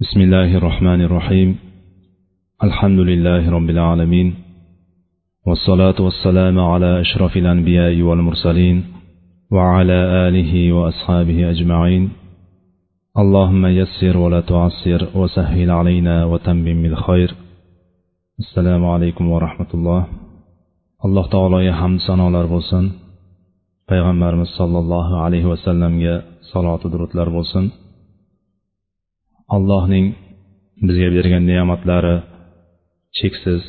بسم الله الرحمن الرحيم الحمد لله رب العالمين والصلاة والسلام على أشرف الأنبياء والمرسلين وعلى آله وأصحابه أجمعين اللهم يسر ولا تعسر وسهل علينا وتمم بالخير السلام عليكم ورحمة الله alloh taologa hamd sanolar bo'lsin. Payg'ambarimiz sollallohu alayhi vasallamga saloti durudlar bo'lsin. Allohning bizga bergan ne'matlari cheksiz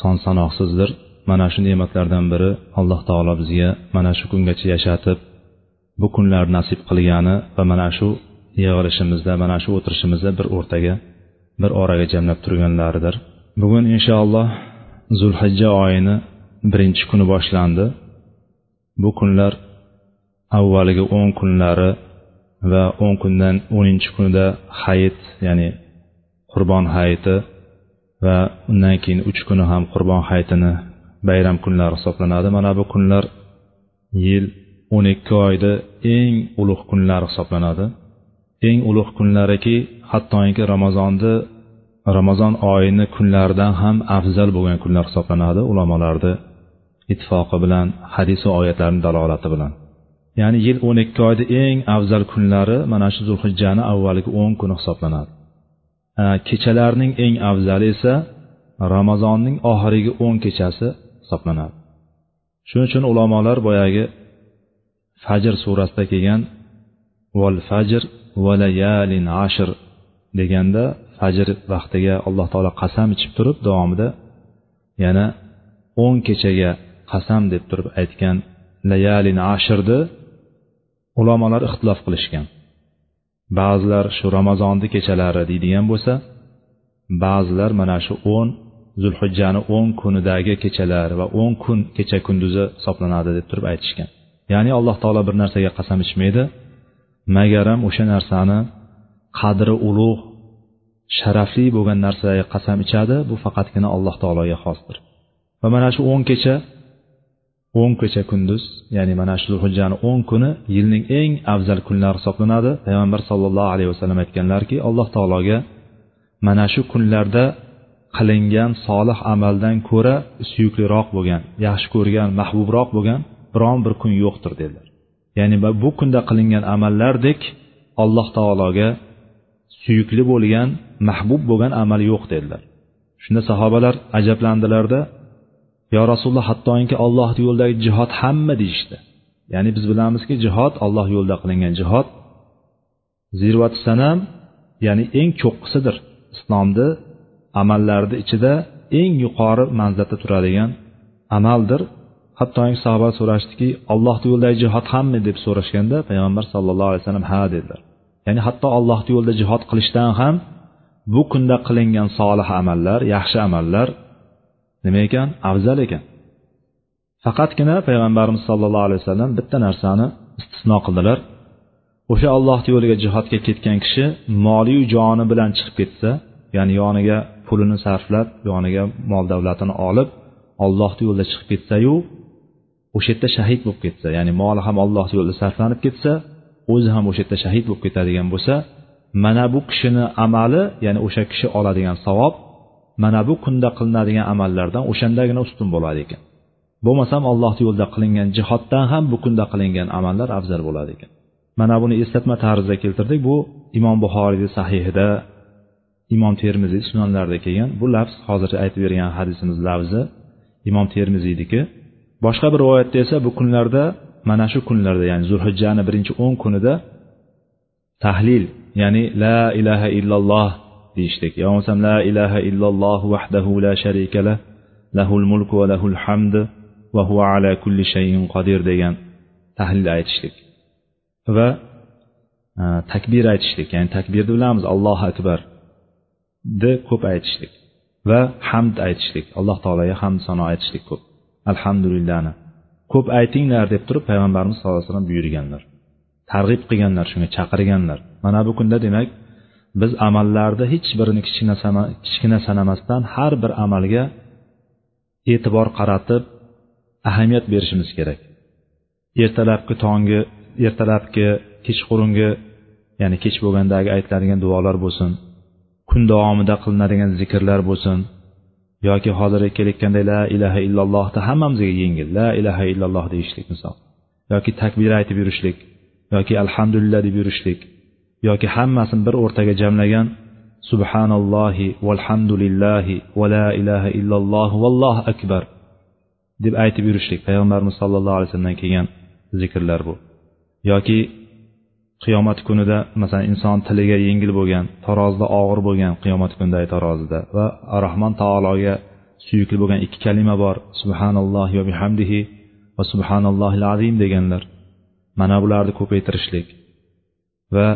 son sanoqsizdir mana shu ne'matlardan biri alloh taolo bizga mana shu kungacha yashatib bu kunlar nasib qilgani va mana shu yig'ilishimizda mana shu o'tirishimizda bir o'rtaga bir oraga jamlab turganlaridir. Bugun inshaalloh zulhijja oyini birinchi kuni boshlandi. Bu kunlar avvalgi o'n kunlari va o'n kundan o'ninchi kunida hayit ya'ni qurbon hayiti va undan keyin uch kuni ham qurbon hayitini bayram kunlari hisoblanadi. Mana bu kunlar yil o'n ikki oyda eng ulug' kunlar hisoblanadi. Eng ulug' kunlariki hattoki ramazonni ramazon oyini kunlaridan ham afzal bo'lgan kunlar hisoblanadi. Ulamolarni ittifoqi bilan hadis va oyatlarni dalolati bilan. Ya'ni yil o'n ikki oyda eng afzal kunlari mana shu zulhijjani avvalgi o'n kuni hisoblanadi. Kechalarning eng afzali esa ramazonning oxirgi o'n kechasi hisoblanadi. Shuning uchun ulamolar boyagi fajr surasida kelgan val fajr va layalin ashr deganda fajr vaqtiga alloh taolo qasam ichib turib davomida yana o'n kechaga qasam deb turib aytgan layalin ashrni ulamolar ixtilof qilishgan. Ba'zilar shu ramazonni kechalari deydigan bo'lsa ba'zilar mana shu o'n zulhijjani o'n kunidagi kechalar va o'n kun kecha kunduzi hisoblanadi deb turib aytishgan. Ya'ni alloh taolo bir narsaga qasam ichmaydi. Magaram o'sha narsani qadri ulug' sharafli bo'lgan narsaga qasam ichadi bu faqatgina alloh taologa xosdir. Va mana shu o'n kecha o'n kecha kunduz ya'ni mana shu zulhijjani o'n kuni yilning eng afzal kunlari hisoblanadi. Payg'ambar sollallohu alayhi vasallam aytganlarki alloh taologa mana shu kunlarda qilingan solih amaldan ko'ra suyukliroq bo'lgan yaxshi ko'rgan mahbubroq bo'lgan biron bir kun yo'qdir dedilar. Ya'ni bu kunda qilingan amallardek alloh taologa suyukli bo'lgan mahbub bo'lgan amal yo'q dedilar. Shunda sahobalar ajablandilarda yo rasululloh hattoki alloh yo'lidagi jihod hamma deyishdi. Ya'ni biz bilamizki jihod alloh yo'lida qilingan jihod. Zirvati sanam ya'ni eng cho'qqisidir. Islomni amallarni ichida eng yuqori manzilda turadigan amaldir. Hattoki sahoba so'rashdiki alloh yo'lidagi jihod hammi deb so'rashganda payg'ambar sallallohu alayhi vasallam ha dedilar. Ya'ni hatto allohni yo'lida jihod qilishdan ham bu kunda qilingan solih amallar yaxshi amallar nima ekan? Afzal ekan. Faqatgina payg'ambarimiz sollallohu alayhi vasallam bitta narsani istisno qildilar. O'sha ollohni yo'liga jihodga ketgan kishi moliyu joni bilan chiqib ketsa ya'ni yoniga pulini sarflab yoniga mol davlatini olib ollohni yo'lida chiqib ketsayu o'sha yerda shahid bo'lib ketsa ya'ni moli ham ollohni yo'lida sarflanib ketsa o'zi ham o'sha yerda shahid bo'lib ketadigan bo'lsa mana bu kishini amali ya'ni o'sha kishi oladigan savob mana bu kunda qilinadigan amallardan o'shandagina ustun bo'ladi ekan. Bo'lmasam allohni yo'lida qilingan jihoddan ham bu kunda qilingan amallar afzal bo'ladi ekan. Mana buni eslatma tarzida keltirdik. Bu imom buxoriyni sahihida imom termiziy sunanlarida kelgan. Bu lafz hozir aytib bergan hadisimiz lafzi imom termiziyniki boshqa bir rivoyatda esa bu kunlarda mana shu kunlarda ya'ni zulhijjani birinchi o'n kunida tahlil ya'ni la ilaha illalloh deyishlik. Yo bo'lmasam la ilaha illalloh vahdahu la sharika lah lahul mulku va lahul hamd va huva ala kulli shayin qodir degan tahlil aytishlik. Va e, takbir aytishlik. Ya'ni takbirni bilamiz allohu akbar ni ko'p aytishlik. Va hamd aytishlik. Alloh taologa hamd sano aytishlik ko'p. Alhamdulillahni. Ko'p aytinglar deb turib payg'ambarimiz sallallohu alayhi vasallam buyurganlar. Targ'ib qilganlar shunga chaqirganlar. Mana bu kunda demak biz amallarni hech birini kichkina sanamasdan har bir amalga e'tibor qaratib ahamiyat berishimiz kerak. Ertalabki tongi ertalabki kechqurungi ya'ni kech bo'lgandagi aytiladigan duolar bo'lsin kun davomida qilinadigan zikrlar bo'lsin yoki hozir kelayotganday la ilaha illallohni hammamizga yengil la ilaha illalloh deyishlik misol yoki takbir aytib yurishlik yoki alhamdulillah deb yurishlik yoki hammasini bir o'rtaga jamlagan subhanallohi valhamdulillahi va la ilaha illalloh vallohu akbar deb aytib yurishlik. Payg'ambarimiz sollallohu alayhi vasallamdan kelgan zikrlar bu. Yoki qiyomat kunida masalan inson tiliga yengil bo'lgan tarozida og'ir bo'lgan qiyomat kunidagi tarozida va rahmon taologa suyukli bo'lgan ikki kalima bor subhanalloh va bihamdihi va subhanallohil azim deganlar. Mana bularni ko'paytirishlik va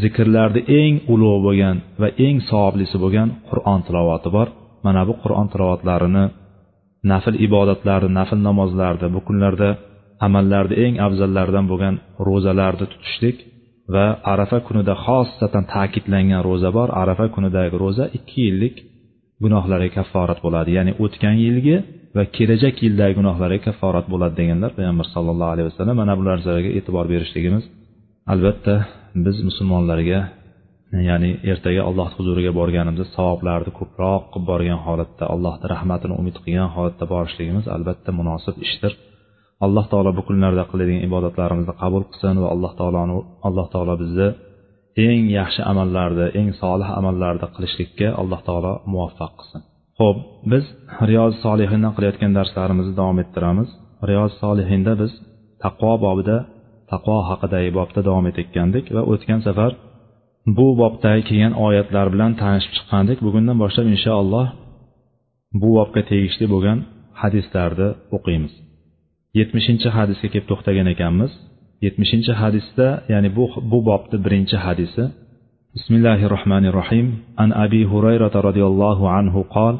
zikrlarda eng ulug' bo'lgan va eng savoblisi bo'lgan qur'on tilovati bor. Mana bu qur'on tilovatlarini nafl ibodatlarni nafl namozlarni bu kunlarda amallarni eng afzallaridan bo'lgan ro'zalarni tutishlik va arafa kunida xossatan ta'kidlangan ro'za bor. Arafa kunidagi ro'za ikki yillik gunohlarga kafforat bo'ladi. Ya'ni o'tgan yilgi va kelajak yildagi gunohlarga kafforat bo'ladi deganlar payg'ambar sallallohu alayhi vasallam mana bu narsalarga e'tibor berishligimiz albatta biz musulmonlarga ya'ni ertaga alloh huzuriga borganimizda savoblarni ko'proq qilib borgan holatda allohni rahmatini umid qilgan holatda borishligimiz albatta munosib ishdir. Alloh taolo bu kunlarda qiladigan ibodatlarimizni qabul qilsin va alloh taoloni alloh taolo bizni eng yaxshi amallarni eng solih amallarni qilishlikka alloh taolo muvaffaq qilsin. Ho'p biz riyoz solihindan qilayotgan darslarimizni davom ettiramiz. Riyoz solihinda biz taqvo bobida taqvo haqidagi bobda davom etayotgandik va o'tgan safar bu bobdagi kelgan oyatlar bilan tanishib chiqqandik bugundan boshlab inshaalloh bu bobga tegishli bo'lgan hadislarni o'qiymiz yetmishinchi hadisga kelib to'xtagan ekanmiz yetmishinchi hadisda ya'ni bu bu bobni birinchi hadisi bismillahi rohmanir rohim an abi hurayrata roziyallohu anhu qol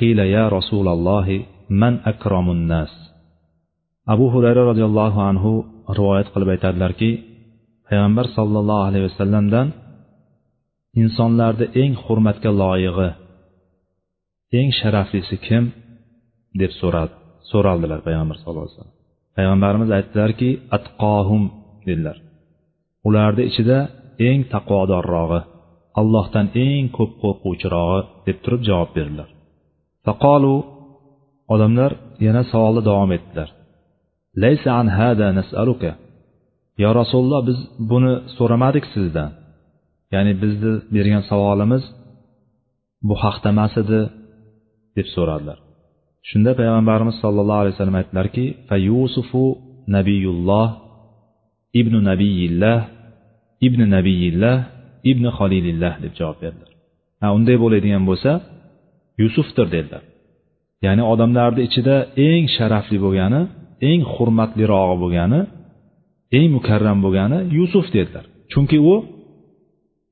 قيل يا رسول الله من أكرم الناس abu hurayra roziyallohu anhu rivoyat qilib aytadilarki payg'ambar sollallohu alayhi vasallamdan insonlarni eng hurmatga loyig'i eng sharaflisi kim? deb so'radi so'raldilar payg'ambar sallallohu alayhi vasallam. Payg'ambarimiz aytdilarki atqohum dedilar. Ularni ichida eng taqvodorrog'i allohdan eng ko'p qo'rquvchirog'i deb turib javob berdilar. Faqolu odamlar yana savolni davom etdilar. Laysa an hada nasaluka. Yo rasululloh biz buni so'ramadik sizdan. Ya'ni bizni bergan savolimiz bu haqda emas edi deb so'radilar. Shunda payg'ambarimiz sollallohu alayhi vasallam aytdilarki fa yusufu nabiyulloh ibnu nabiyillah ibn nabiyillah ibn xolilillah deb javob berdilar. Ha unday bo'ladigan bo'lsa yusufdir dedilar. Ya'ni odamlarni ichida eng sharafli bo'lgani eng hurmatlirog'i bo'lgani eng mukarram bo'lgani yusuf dedilar. Chunki u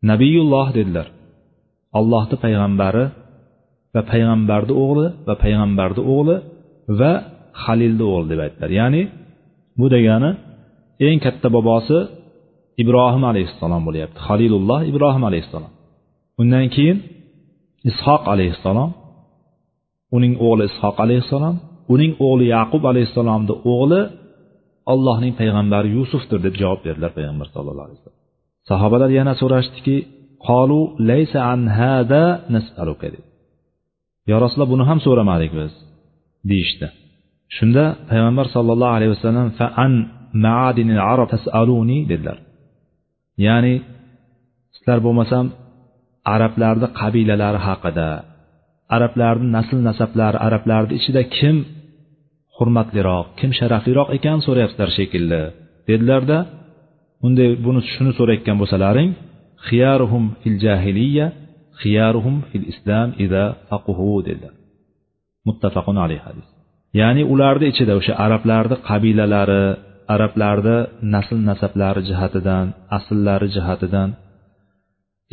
nabiyulloh dedilar. Allohni payg'ambari va payg'ambarni o'g'li va payg'ambarni o'g'li va halilni o'g'li deb aytdilar. Ya'ni bu degani eng katta bobosi ibrohim alayhissalom bo'lyapti. Halilulloh ibrohim alayhissalom. Undan keyin ishoq alayhissalom uning o'g'li ishoq alayhissalom uning o'g'li yaqub alayhissalomni o'g'li allohning payg'ambari yusufdir deb javob berdilar payg'ambar sallallohu alayhi vasallam. Sahobalar yana so'rashdiki qolu laysa an hada nasaluka? dedi. Yo rasululloh buni ham so'ramadik biz deyishdi. Shunda payg'ambar sollallohu alayhi vasallam fa an maadinil arab tasaluni? dedilar. Ya'ni sizlar bo'lmasam arablarni qabilalari haqida arablarni nasl nasablari arablarni ichida kim hurmatliroq kim sharafliroq ekan so'rayapsizlar shekilli. Dedilarda unday buni shuni so'rayotgan bo'lsalaring xiyaruhum fil jahiliya xiyaruhum fil islam ida faquhu dedilar muttafaqun alayhi hadis. Ya'ni ularni ichida o'sha arablarni qabilalari arablarni nasl nasablari jihatidan asllari jihatidan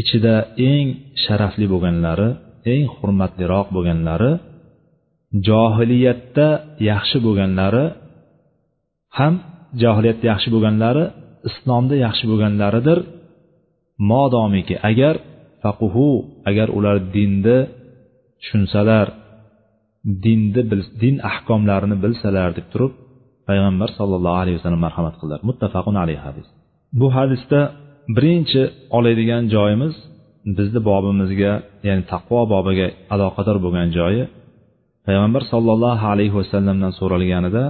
ichida eng sharafli bo'lganlari eng hurmatliroq bo'lganlari johiliyatda yaxshi bo'lganlari ham johiliyatda yaxshi bo'lganlari islomda yaxshi bo'lganlaridir. Modomiki agar faquhu agar ular dinni tushunsalar dinni din ahkomlarini bilsalar deb turib payg'ambar sollallohu alayhi vasallam marhamat qildilar. Muttafaqun alayhi hadis. Bu hadisda birinchi oladigan joyimiz bizni bobimizga ya'ni taqvo bobiga aloqador bo'lgan joyi payg'ambar sollallohu alayhi vasallamdan so'ralganida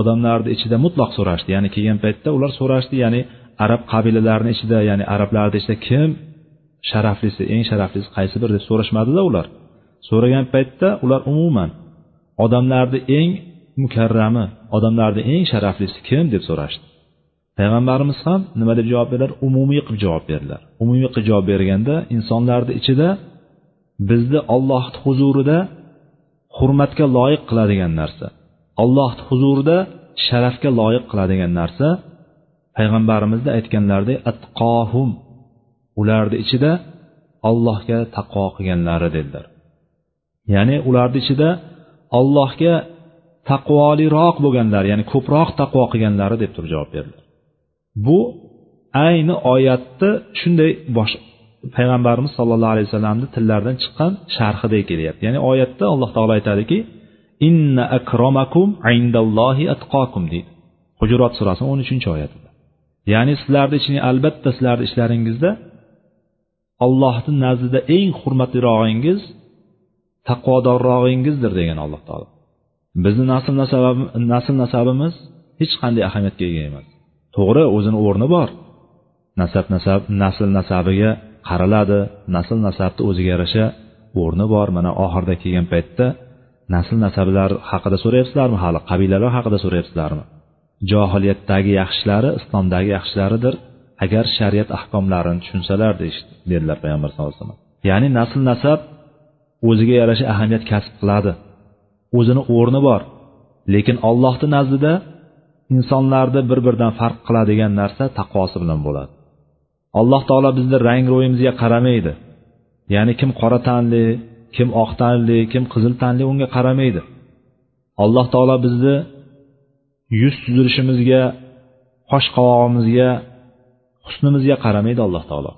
odamlarni ichida mutloq so'rashdi. Ya'ni kelgan paytda ular so'rashdi ya'ni arab qabilalarini ichida ya'ni arablarni ichida kim sharaflisi eng sharaflisi qaysi bir deb so'rashmadida ular. So'ragan paytda ular umuman odamlarni eng mukarrami odamlarni eng sharaflisi kim deb so'rashdi. Payg'ambarimiz ham nima deb javob berdilar? Umumiy qilib javob berdilar. Umumiy qilib javob berganda insonlarni ichida bizni ollohni huzurida hurmatga loyiq qiladigan narsa. Alloh huzurida sharafga loyiq qiladigan narsa. Payg'ambarimizni aytganlaridek atqohum. Ularni ichida allohga taqvo qilganlari dedilar. Ya'ni ularni ichida allohga taqvoliroq bo'lganlar ya'ni ko'proq taqvo qilganlari deb turib javob berdilar. Bu ayni oyatni shunday bosh payg'ambarimiz sollallohu alayhi vasallamni tillaridan chiqqan sharhidek kelyapti. Ya'ni oyatda alloh taolo aytadiki inna akromakum indallohi atqokum deydi. Hujurot surasi o'n uchinchi oyatida. Ya'ni sizlarni iching albatta sizlarni ishlaringizda ollohni nazdida eng hurmatlirog'ingiz taqvodorrog'ingizdir degan alloh taolo. Bizni nasl nasl nasabimiz hech qanday ahamiyatga ega emas. To'g'ri o'zini o'rni bor. Nasab nasab nasl nasabiga qaraladi nasl nasabni o'ziga yarasha o'rni bor. Mana oxirida kelgan paytda nasl nasablar haqida so'rayapsizlarmi hali? Qabilalar haqida so'rayapsizlarmi? Johiliyatdagi yaxshilari islomdagi yaxshilaridir. Agar shariat ahkomlarini tushunsalar dedilar payg'ambar sallallohu alayhi vasallam. Ya'ni nasl nasab o'ziga yarasha ahamiyat kasb qiladi. O'zini o'rni bor. Lekin ollohni nazdida insonlarni bir biridan farq qiladigan narsa taqvosi bilan bo'ladi. Alloh taolo bizni rang ro'yimizga qaramaydi. Ya'ni kim qora tanli kim oq tanli kim qizil tanli unga qaramaydi. Alloh taolo bizni yuz tuzilishimizga qosh qovog'imizga husnimizga qaramaydi alloh taolo.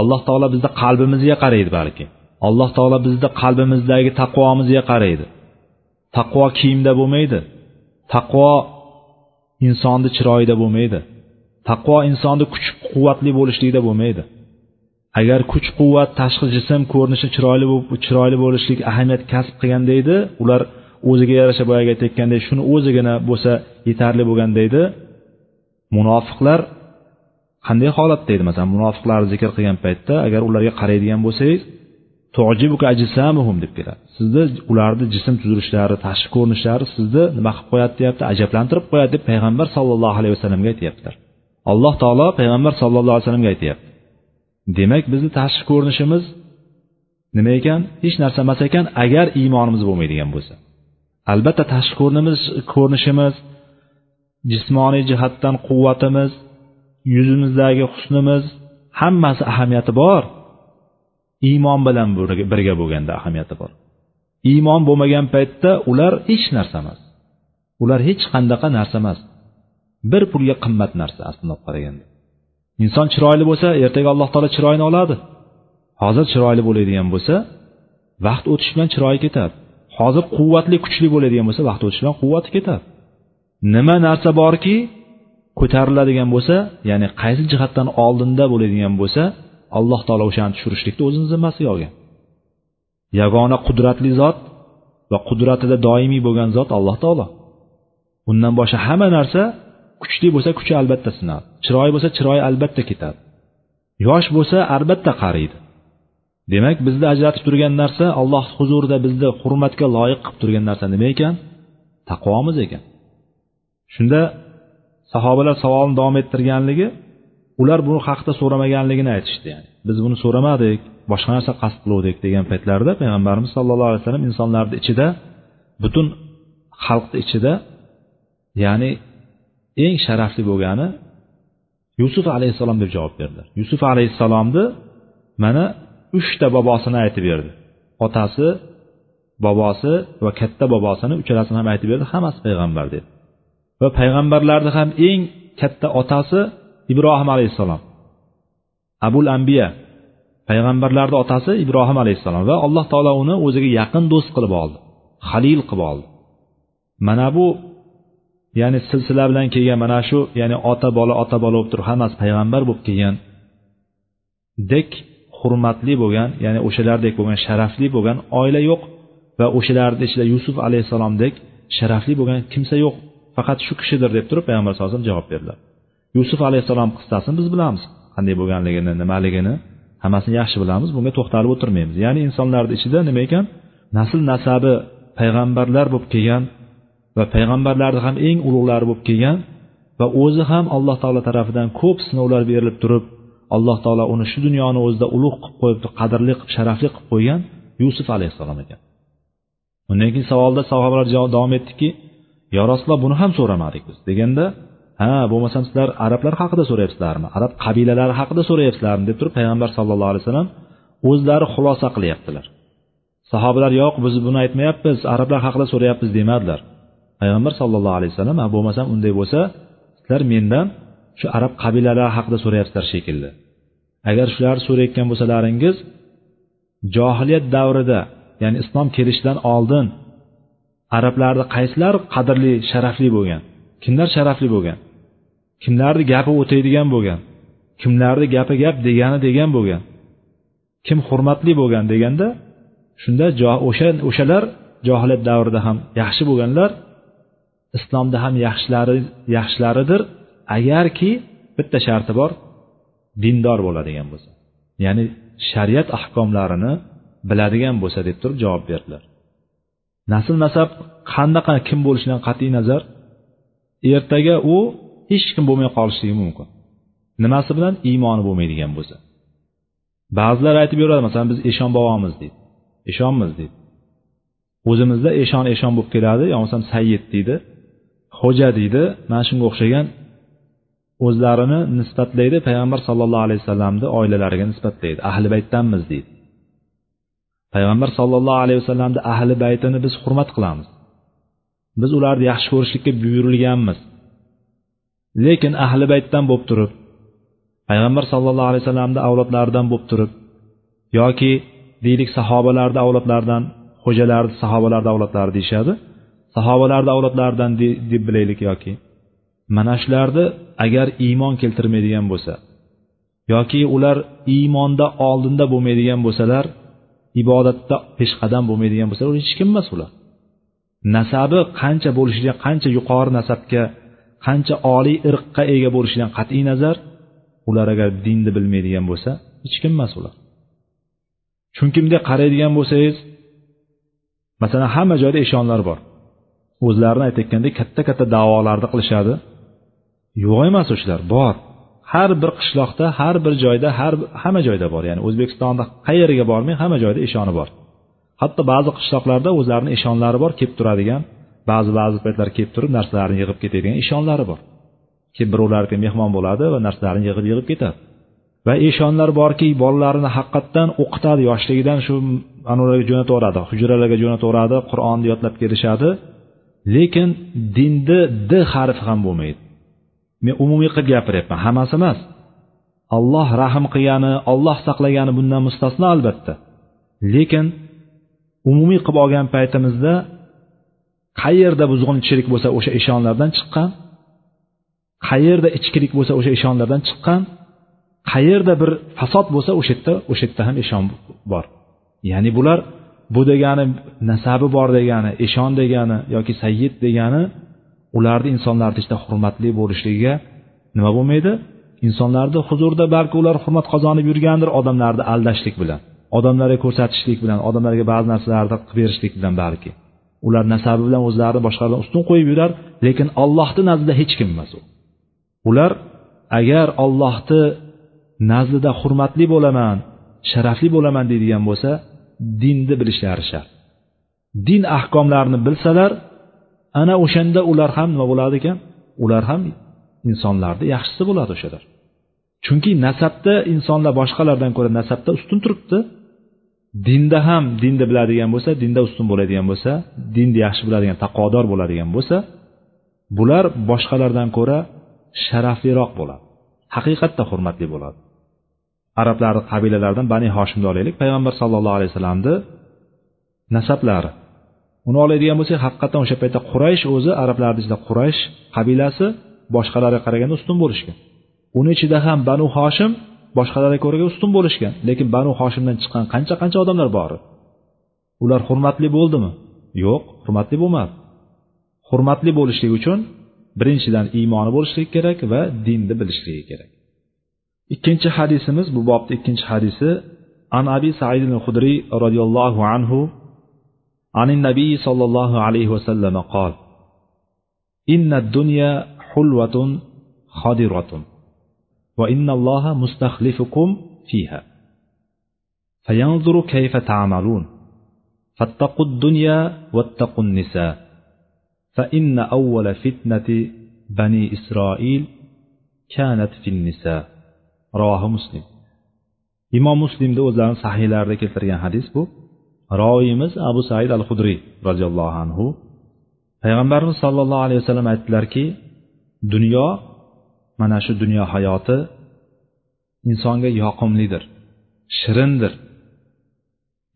Alloh taolo bizni qalbimizga qaraydi balki. Alloh taolo bizni qalbimizdagi taqvomizga qaraydi. Taqvo kiyimda bo'lmaydi. Taqvo insonni chiroyida bo'lmaydi. Taqvo insonni kuch quvvatli bo'lishlikda bo'lmaydi. Agar kuch quvvat tashqi jism ko'rinishi chiroyli chiroyli bo'lishlik ahamiyat kasb qilganda edi ular o'ziga yarasha boyagi aytayotgandek shuni o'zigina bo'lsa yetarli bo'lganda edi munofiqlar qanday holatda edi masalan munofiqlarni zikr qilgan paytda agar ularga qaraydigan bo'lsangiz deb keladi. Sizni ularni jism tuzilishlari tashqi ko'rinishlari sizni nima qilib qo'yadi deyapti? Ajablantirib qo'yadi deb payg'ambar sallallohu alayhi vasallamga aytyaptilar. Alloh taolo payg'ambar sallallohu alayhi vasallamga aytyapti. Demak bizni tashqi ko'rinishimiz nima ekan? Hech narsa emas ekan agar iymonimiz bo'lmaydigan bo'lsa. Albatta tashqi ko'rinishimiz jismoniy jihatdan quvvatimiz yuzimizdagi husnimiz hammasi ahamiyati bor. Iymon bilan birga bo'lganda ahamiyati bor. Iymon bo'lmagan paytda ular hech narsa emas. Ular hech qanaqa narsa emas. Bir pulga qimmat narsa aslida olib qaraganda. Inson chiroyli bo'lsa ertaga alloh taolo chiroyini oladi. Hozir chiroyli bo'ladigan bo'lsa vaqt o'tishi bilan chiroyi ketadi hozir quvvatli kuchli bo'ladigan bo'lsa vaqt o'tishi bilan quvvati ketadi nima narsa borki ko'tariladigan bo'lsa ya'ni qaysi jihatdan oldinda bo'ladigan bo'lsa alloh taolo o'shani tushirishlikni o'zini zimmasiga olgan. Yagona qudratli zot va qudratida doimiy bo'lgan zot alloh taolo. Undan boshqa hamma narsa kuchli bo'lsa kuchi albatta sinadi chiroyi bo'lsa chiroyi albatta ketadi yosh bo'lsa albatta qariydi. Demak bizni ajratib turgan narsa alloh huzurida bizni hurmatga loyiq qilib turgan narsa nima ekan? Taqvomiz ekan. Shunda sahobalar savolni davom ettirganligi ular bu haqda so'ramaganligini aytishdi yani. Biz buni so'ramadik boshqa narsa qasd qiluvdik degan paytlarida payg'ambarimiz sallallohu alayhi vasallam insonlarni ichida butun xalqni ichida ya'ni eng sharafli bo'lgani yusuf alayhissalom deb javob berdilar yusuf alayhissalomni mana uchta bobosini aytib berdi. Otasi bobosi va katta bobosini uchalasini ham aytib berdi. Hammasi payg'ambar dedi. Va payg'ambarlarni ham eng katta otasi ibrohim alayhissalom. Abul ambiya payg'ambarlarni otasi ibrohim alayhissalom va alloh taolo uni o'ziga yaqin do'st qilib oldi halil qilib oldi. Mana bu ya'ni silsila bilan kelgan mana shu ya'ni ota bola ota bola bo'lib turib hammasi payg'ambar bo'lib kelgan. Dek hurmatli bo'lgan ya'ni o'shalardek bo'lgan sharafli bo'lgan oila yo'q va o'shalarni ichida yusuf alayhissalomdek sharafli bo'lgan kimsa yo'q. Faqat shu kishidir deb turib payg'ambar sallallohu alayhi vasallam javob berdilar. Yusuf alayhissalom qissasini biz bilamiz. Qanday bo'lganligini nimaligini hammasini yaxshi bilamiz. Bunga to'xtalib o'tirmaymiz. Ya'ni insonlarni ichida nima ekan? Nasl nasabi payg'ambarlar bo'lib kelgan va payg'ambarlarni ham eng ulug'lari bo'lib kelgan va o'zi ham alloh taolo tarafidan ko'p sinovlar berilib turib alloh taolo uni shu dunyoni o'zida ulug' qilib qo'yibdi qadrli qilib sharafli qilib qo'ygan yusuf alayhissalom ekan. Undan keyin savolda sahobalar davom etdiki yo rasululloh buni ham so'ramadik biz. deganda ha bo'lmasam sizlar arablar haqida so'rayapsizlarmi? Arab qabilalari haqida so'rayapsizlarmi? deb turib payg'ambar sallallohu alayhi vasallam o'zlari xulosa qilyaptilar. Sahobalar yo'q biz buni aytmayapmiz arablar haqida so'rayapmiz demadilar. Payg'ambar sallallohu alayhi vasallam bo'lmasam unday bo'lsa sizlar mendan shu arab qabilalari haqida so'rayapsizlar shekilli. Agar shularni so'rayotgan bo'lsalaringiz johiliyat davrida ya'ni islom kelishidan oldin arablarni qaysilar qadrli sharafli bo'lgan kimlar sharafli bo'lgan kimlarni gapi o'taydigan bo'lgan kimlarni gapi gap degani degan bo'lgan kim hurmatli bo'lgan deganda shunda o'sha o'shalar johiliyat davrida ham yaxshi bo'lganlar islomda ham yaxshilari yaxshilaridir. Agarki bitta sharti bor dindor bo'ladigan bo'lsa. Ya'ni shariat ahkomlarini biladigan bo'lsa deb turib javob berdilar. Nasl nasab qanaqa kim bo'lishidan qat'iy nazar ertaga u hech kim bo'lmay qolishligi mumkin. Nimasi bilan? Iymoni bo'lmaydigan bo'lsa. Ba'zilar aytib yuradi masalan biz eshon bobomiz deydi eshonmiz deydi o'zimizda eshon eshon bo'lib keladi yo bo'lmasam sayyid deydi. Xo'ja deydi. Mana shunga o'xshagan. O'zlarini nisbatlaydi payg'ambar sallallohu alayhi vasallamni oilalariga nisbatlaydi. Ahli baytdanmiz deydi. Payg'ambar sallallohu alayhi vasallamni ahli baytini biz hurmat qilamiz. Biz ularni yaxshi ko'rishlikka buyurilganmiz. Lekin ahli baytdan bo'lib turib payg'ambar sallallohu alayhi vasallamni avlodlaridan bo'lib turib yoki deylik sahobalarni avlodlaridan xo'jalarni sahobalarni avlodlari deyishadi. Sahobalarni avlodlaridan deb bilaylik yoki mana shularni agar iymon keltirmaydigan bo'lsa yoki ular iymonda oldinda bo'lmaydigan bo'lsalar ibodatda peshqadam bo'lmaydigan bo'lsa hech kim emas ular. Nasabi qancha bo'lishidan qancha yuqori nasabga qancha oliy irqqa ega bo'lishidan qat'iy nazar ular agar dinni bilmaydigan bo'lsa hech kim emas ular. Chunki bunday qaraydigan bo'lsangiz masalan hamma joyda eshonlar bor. O'zlarini aytayotgandek katta katta davolarni qilishadi. Yo'q emas o'shalar bor. Har bir qishloqda har bir joyda har hamma joyda bor. Ya'ni o'zbekistonda qayeriga bormang hamma joyda eshoni bor. Hatto ba'zi qishloqlarda o'zlarini eshonlari bor kelib turadigan ba'zi ba'zi paytlar kelib turib narsalarini yig'ib ketadigan eshonlari bor. Kelib birovlarga mehmon bo'ladi va narsalarini yig'ib yig'ib ketadi. Va eshonlar borki bolalarini haqiqatdan o'qitadi yoshligidan shu anavlarga jo'natib yuboradi hujralarga jo'natib yuboradi qur'onni yodlab kelishadi. Lekin dinda d harfi ham bo'lmaydi. Men umumiy qilib gapiryapman hammasi emas. Alloh rahm qilgani olloh saqlagani bundan mustasno albatta. Lekin umumiy qilib olgan paytimizda qayerda buzg'unchilik bo'lsa o'sha eshonlardan chiqqan qayerda ichkilik bo'lsa o'sha eshonlardan chiqqan qayerda bir fasod bo'lsa o'sha yerda o'sha yerda ham eshon bor. Ya'ni bular bu degani nasabi bor degani eshon degani yoki sayyid degani ularni insonlarni ichida hurmatli bo'lishligiga nima bo'lmaydi? Insonlarni huzurida balki ular hurmat qozonib yurgandir odamlarni aldashlik bilan odamlarga ko'rsatishlik bilan odamlarga ba'zi narsalarni qilib berishlik bilan balki. Ular nasabi bilan o'zlarini boshqalardan ustun qo'yib yurar lekin allohni nazdida hech kim emas u. Ular agar ollohni nazdida hurmatli bo'laman sharafli bo'laman deydigan bo'lsa dinni bilishlari shart. Din ahkomlarini bilsalar ana o'shanda ular ham nima bo'ladi ekan? Ular ham insonlarni yaxshisi bo'ladi o'shalar. Chunki nasabda insonlar boshqalardan ko'ra nasabda ustun turibdi. Dinda ham dinni biladigan bo'lsa dinda ustun bo'ladigan bo'lsa dinni yaxshi biladigan taqvodor bo'ladigan bo'lsa bular boshqalardan ko'ra sharafliroq bo'ladi. Haqiqatda hurmatli bo'ladi. Arablarni qabilalaridan bani hoshimni olaylik payg'ambar sallallohu alayhi vasallamni nasablari uni oladigan bo'lsak haqiqatdan o'sha paytda quraysh o'zi arablarni ichida quraysh qabilasi boshqalarga qaraganda ustun bo'lishgan. Uni ichida ham banu hoshim boshqalarga ko'ra ustun bo'lishgan. Lekin banu hoshimdan chiqqan qancha qancha odamlar bor. Ular hurmatli bo'ldimi? Yo'q hurmatli bo'lmadi. Hurmatli bo'lishlik uchun birinchidan iymoni bo'lishligi kerak va dinni bilishligi kerak. Ikkinchi hadisimiz bu bobni ikkinchi hadisi an abi said hudriy roziyallohu anhu عن النبي صلى الله عليه وسلم قال إن الدنيا حلوة خضرة وإن الله مستخلفكم فيها فينظر كيف تعملون فاتقوا الدنيا واتقوا النساء فإن أول فتنة بني إسرائيل كانت في النساء rohi muslim. Imom muslimni o'zlarini sahiylarida keltirgan hadis bu. Roviyimiz abu said al hudriy roziyallohu anhu payg'ambarimiz sollallohu alayhi vasallam aytdilarki dunyo mana shu dunyo hayoti insonga yoqimlidir shirindir.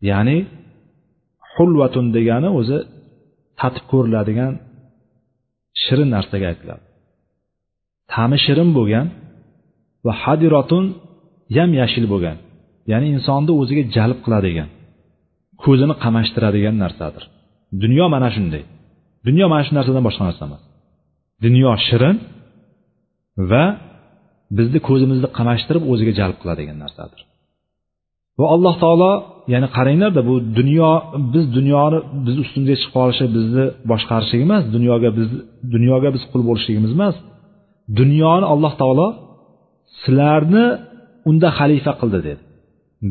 Ya'ni hulvatun degani o'zi tatib ko'riladigan shirin narsaga aytiladi. Ta'mi shirin bo'lgan va hadirotun yam yashil bo'lgan. Ya'ni insonni o'ziga jalb qiladigan ko'zini qamashtiradigan narsadir. Dunyo mana shunday. Dunyo mana shu narsadan boshqa narsa emas dunyo shirin va bizni ko'zimizni qamashtirib o'ziga jalb qiladigan narsadir. Va alloh taolo ya'ni qaranglarda bu dunyo biz dunyoni biz ustimizga chiqib qolishi bizni boshqarishlik emas dunyoga biz dunyoga biz qul bo'lishligimiz emas. Dunyoni alloh taolo sizlarni unda xalifa qildi dedi.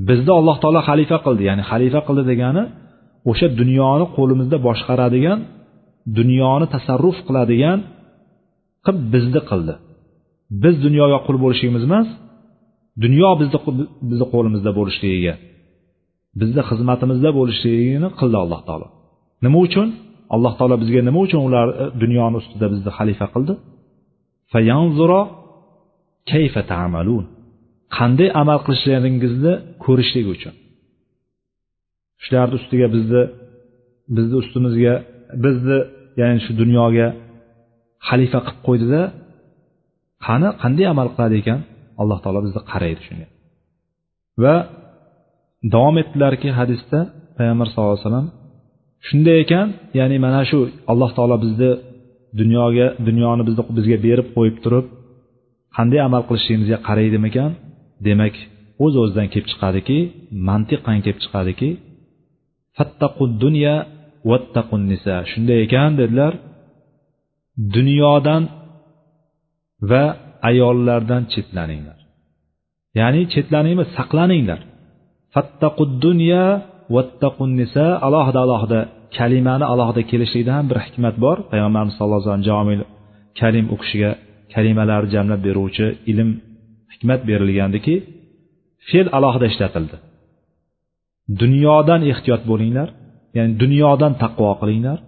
Bizni alloh taolo xalifa qildi ya'ni xalifa qildi degani o'sha dunyoni qo'limizda boshqaradigan dunyoni tasarruf qiladigan qilib bizni qildi. Biz dunyoga qul bo'lishligimiz emas dunyo bizni bizni qo'limizda bo'lishligiga bizni xizmatimizda bo'lishligini qildi alloh taolo. Nima uchun? Alloh taolo bizga nima uchun ular e, dunyoni ustida bizni xalifa qildi? Kayfa ta'malun? Qanday amal qilishlaringizni ko'rishlik uchun. Shularni ustiga bizni bizni ustimizga bizni ya'ni shu dunyoga xalifa qilib qo'ydida qani qanday amal qiladi ekan? Alloh taolo bizni qaraydi shunga. Va davom etdilarki hadisda payg'ambar sallallohu alayhi vasallam shunday ekan ya'ni mana shu alloh taolo bizni dunyoga dunyoni bizni bizga berib qo'yib turib qanday amal qilishligimizga qaraydimikan? Demak o'z uz o'zidan kelib chiqadiki mantiqan kelib chiqadiki dunya nisa. Shunday ekan dedilar dunyodan va ayollardan chetlaninglar. Ya'ni chetlaninglar saqlaninglar. Dunya nisa alohida alohida kalimani alohida kelishlikda ham bir hikmat bor. Payg'ambarimiz sallallohu alayhi vasallam jomil kalim u kishiga kalimalarni jamlab beruvchi ilm hikmat berilgandiki fe'l alohida ishlatildi. Dunyodan ehtiyot bo'linglar ya'ni dunyodan taqvo qilinglar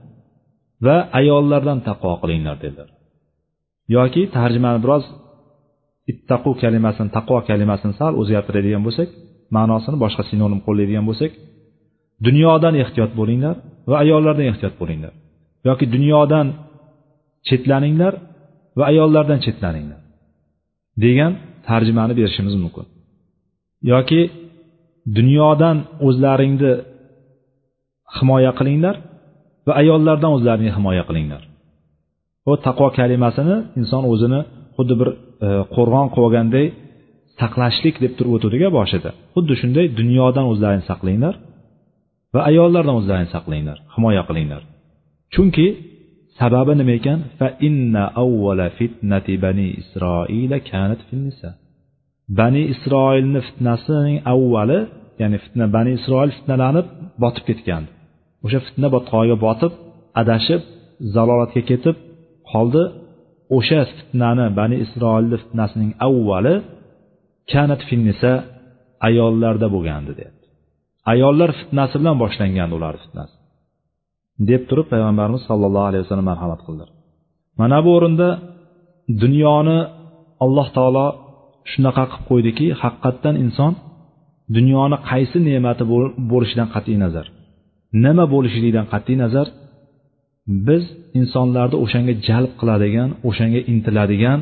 va ayollardan taqvo qilinglar dedilar. Yoki tarjimani biroz ittaqu kalimasini taqvo kalimasini sal o'zgartiradigan bo'lsak ma'nosini boshqa sinonim qo'llaydigan bo'lsak dunyodan ehtiyot bo'linglar va ayollardan ehtiyot bo'linglar. Yoki dunyodan chetlaninglar va ayollardan chetlaninglar. Degan tarjimani berishimiz mumkin. Yoki dunyodan o'zlaringni himoya qilinglar va ayollardan o'zlaringni himoya qilinglar. Bu taqvo kalimasini inson o'zini xuddi bir e, qo'rg'on qilib olganday saqlashlik deb turib o'tadiga boshida xuddi shunday dunyodan o'zlaringni saqlanglar va ayollardan o'zlaringni saqlanglar himoya qilinglar. Chunki sababi nima ekan? Fa inna avvala fitnati bani isroila kanat finnisa bani isroilni fitnasining avvali ya'ni fitna bani isroil fitnalanib botib ketgan. O'sha fitna botqog'iga botib adashib zalolatga ketib qoldi. O'sha fitnani bani isroilni fitnasining avvali kanat finnisa ayollarda bo'lgandi deyapti. Ayollar fitnasi bilan boshlangan ular fitnasi. Deb turib payg'ambarimiz sollallohu alayhi vasallam marhamat qildilar mana bu o'rinda dunyoni alloh taolo shunaqa qilib qo'ydiki haqiqatdan inson dunyoni qaysi ne'mati bo'lishidan qat'iy nazar nima bo'lishligidan qat'iy nazar biz insonlarni o'shanga jalb qiladigan o'shanga intiladigan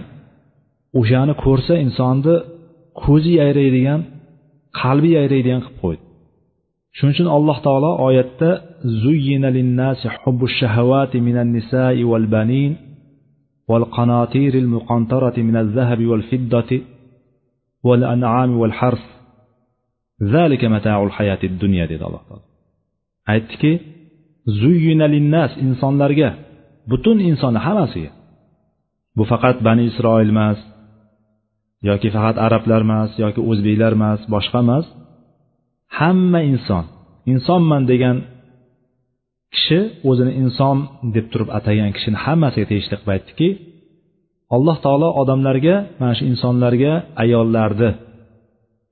o'shani ko'rsa insonni ko'zi yayraydigan qalbi yayraydigan qilib qo'ydi. Shuning uchun alloh taolo oyatda zuyyina linnasi hubbu shahawati minan nisai val banin wal qanatiril muqantarati minaz zahabi wal fiddati wal an'ami wal hars zalika mata'ul hayatid dunya dedi alloh taolo. Aytdiki zuyyina linnas insonlarga butun inson hammasiga bu faqat bani isroil emas yoki faqat arablar emas yoki o'zbeklar emas boshqa emas hamma inson insonman degan kishi o'zini inson deb turib atagan kishini hammasiga tegishli qilib aytdiki alloh taolo odamlarga mana shu insonlarga ayollarni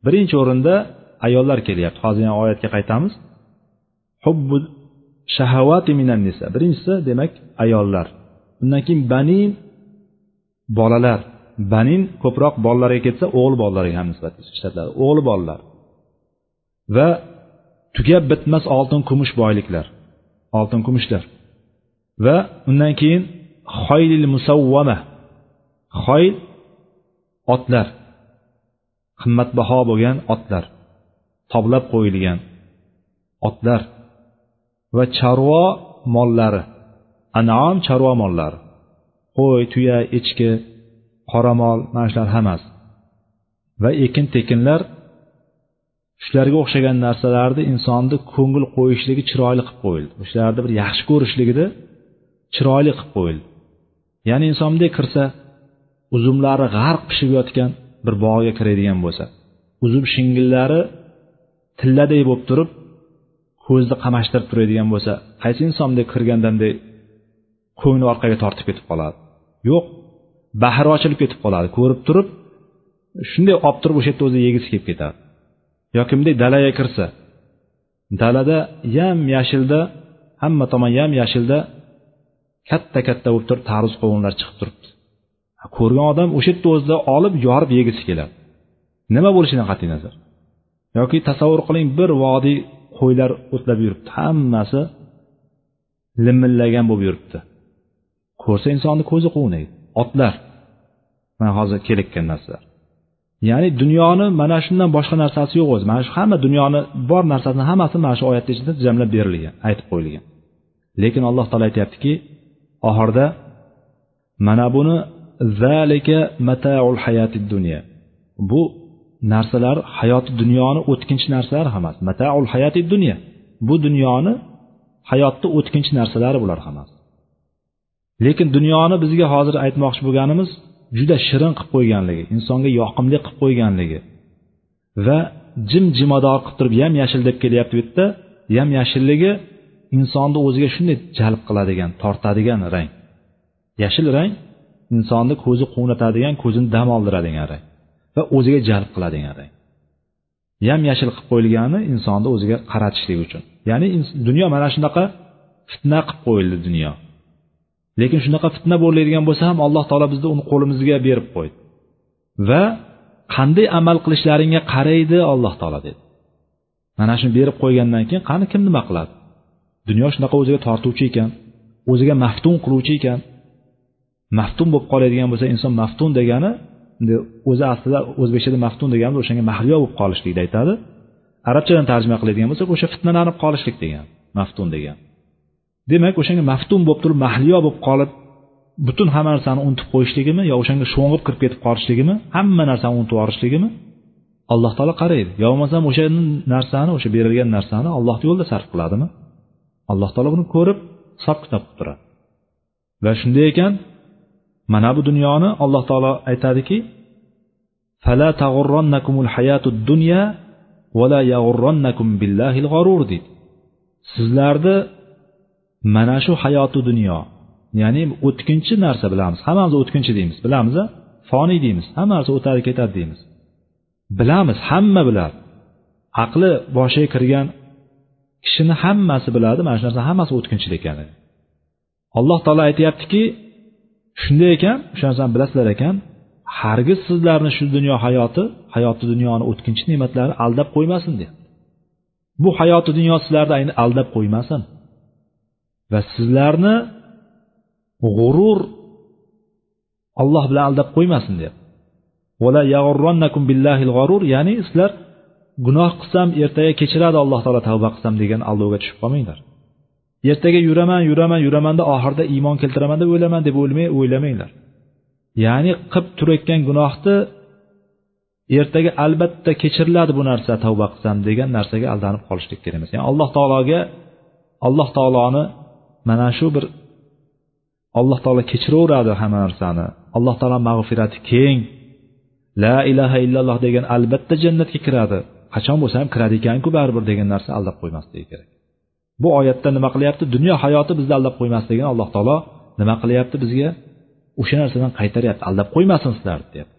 birinchi o'rinda ayollar kelyapti. Hozir yana oyatga qaytamiz. Hubbu shahavati minan nisa. Birinchisi demak ayollar. Undan keyin banin bolalar. Banin ko'proq bolalarga ketsa o'g'il bolalarga ham nisbat ishlatiladi o'g'il bolalar. Va tugab bitmas oltin kumush boyliklar oltin kumushlar va undan keyin xoylil musavvama xoyl otlar qimmatbaho bo'lgan otlar toblab qo'yilgan otlar va chorva mollari anom chorva mollari. Qo'y tuya echki qoramol mana shular hammasi. Va ekin tekinlar shularga o'xshagan narsalarni insonni ko'ngil qo'yishligi chiroyli qilib qo'yildi. O'shalarni bir yaxshi ko'rishligida chiroyli qilib qo'yildi. Ya'ni inson bunday kirsa uzumlari g'arq pishib yotgan bir bog'ga kiradigan bo'lsa uzum shingillari tilladay bo'lib turib ko'zni qamashtirib turadigan bo'lsa qaysi inson bunday kirganda bunday ko'ngli orqaga tortib ketib qoladi? Yo'q bahri ochilib ketib qoladi. Ko'rib turib shunday olib turib o'sha yerda o'zi yegisi kelib ketadi. Yoki dalaga kirsa. Dalada yam yashilda hamma tomon yam yashilda katta katta bo'lib turib tarvuz qovunlar chiqib turibdi. Ko'rgan odam o'sha yerda o'zida olib yorib yegisi keladi. Nima bo'lishidan qat'iy nazar? Yoki tasavvur qiling bir vodiy qo'ylar o'tlab yuribdi. Hammasi limillagan bo'lib yuribdi. Ko'rsa insonni ko'zi quvnaydi. Otlar. Mana hozir kelayotgan narsalar. Ya'ni dunyoni mana shundan boshqa narsasi yo'q o'zi. Mana shu hamma dunyoni bor narsasini hammasi mana shu oyatni ichida jamlab berilgan aytib qo'yilgan. Lekin alloh taolo aytyaptiki oxirida mana buni zalika mataul hayati dunya. Bu narsalar hayoti dunyoni o'tkinchi narsalar hammasi. Mataul hayati dunya. Bu dunyoni hayotni o'tkinchi narsalari bular hammasi. Lekin dunyoni bizga hozir aytmoqchi bo'lganimiz juda shirin qilib qo'yganligi insonga yoqimli qilib qo'yganligi va jim jimador qilib turib yam yashil deb kelyapti bu yerda yam yashilligi insonni o'ziga shunday jalb qiladigan tortadigan rang. Yashil rang insonni ko'zi quvnatadigan ko'zini dam oldiradigan rang va o'ziga jalb qiladigan rang. Yam yashil qilib qo'yilgani insonni o'ziga qaratishlik uchun. Ya'ni dunyo mana shunaqa fitna qilib qo'yildi dunyo. Lekin shunaqa fitna bo'ladigan bo'lsa ham alloh taolo bizni uni qo'limizga berib qo'ydi. Va qanday amal qilishlaringga qaraydi alloh taolo dedi. Mana shuni berib qo'ygandan keyin qani kim nima qiladi? Dunyo shunaqa o'ziga tortuvchi ekan o'ziga maftun qiluvchi ekan. Maftun bo'lib qoladigan bo'lsa inson maftun degani o'zi aslida o'zbekchada maftun deganimiz o'shanga mahliyo bo'lib qolishlikni aytadi. Arabchadan tarjima qiladigan bo'lsak o'sha fitnalanib qolishlik degan maftun degan. demak o'shanga maftun bo'lib turib mahliyo bo'lib qolib butun hamma narsani unutib qo'yishligimi yo o'shanga sho'ng'ib kirib ketib qolishligimi? Hamma narsani unutib yuborishligimi? Alloh taolo qaraydi. Yo bo'lmasam o'sha narsani o'sha berilgan narsani allohni yo'lida sarf qiladimi? Alloh taolo buni ko'rib hisob kitob qilib turadi. Va shunday ekan mana bu dunyoni alloh taolo aytadiki fala hayatud dunya billahil sizlarni mana shu hayoti dunyo. Ya'ni o'tkinchi narsa bilamiz. Hammamiz o'tkinchi deymiz. Bilamiz foniy deymiz. Hamma narsa o'tadi ketadi deymiz. Bilamiz hamma biladi. Aqli boshiga kirgan kishini hammasi biladi. Mana shu narsa hammasi o'tkinchi ekanini alloh taolo aytyaptiki shunday ekan o'sha narsani bilasizlar ekan hargiz sizlarni shu dunyo hayoti hayoti dunyoni o'tkinchi ne'matlari aldab qo'ymasin deyapti. Bu hayoti dunyo sizlarni aldab qo'ymasin. Va sizlarni g'urur alloh bilan aldab qo'ymasin deyapti ya'ni sizlar gunoh qilsam ertaga kechiradi alloh taolo tavba qilsam degan aldovga tushib qolmanglar. Ertaga yuraman yuraman yuramanda oxirida iymon keltiraman deb o'ylaman deb o'lmay o'ylamanglar. Ya'ni qilib turayotgan gunohni ertaga albatta kechiriladi bu narsa tavba qilsam degan narsaga aldanib qolishlik kerak emas. Ya'ni alloh taologa alloh taoloni mana shu bir alloh taolo kechiraveradi hamma narsani. Alloh taolo mag'firati keng. La ilaha illalloh degan albatta jannatga kiradi. Qachon bo'lsa ham kiradi ekanku baribir degan narsa aldab qo'ymasligi kerak. Bu oyatda nima qilyapti? Dunyo hayoti bizni aldab qo'ymasligini alloh taolo nima qilyapti bizga? O'sha narsadan qaytaryapti. Aldab qo'ymasin sizlarni deyapti.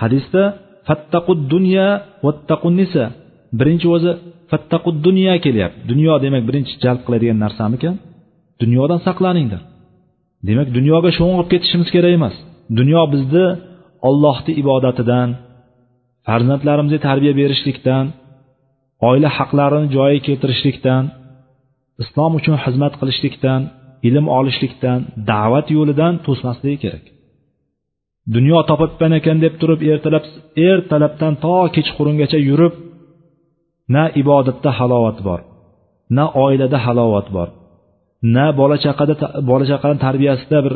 Hadisda fattaqud dunya vattaqun nisa. Birinchi o'zi fattaqud dunya kelyapti. Dunyo demak birinchi jalb qiladigan narsamikan dunyodan saqlaninglar. Demak dunyoga sho'ng'ib ketishimiz kerak emas. Dunyo bizni ollohni ibodatidan farzandlarimizga tarbiya berishlikdan oila haqlarini joyiga keltirishlikdan islom uchun xizmat qilishlikdan ilm olishlikdan da'vat yo'lidan to'smasligi kerak. Dunyo topibman ekan deb turib ertalab ertalabdan to kechqurungacha yurib na ibodatda halovat bor na oilada halovat bor. Na bola chaqada bola chaqani tarbiyasida bir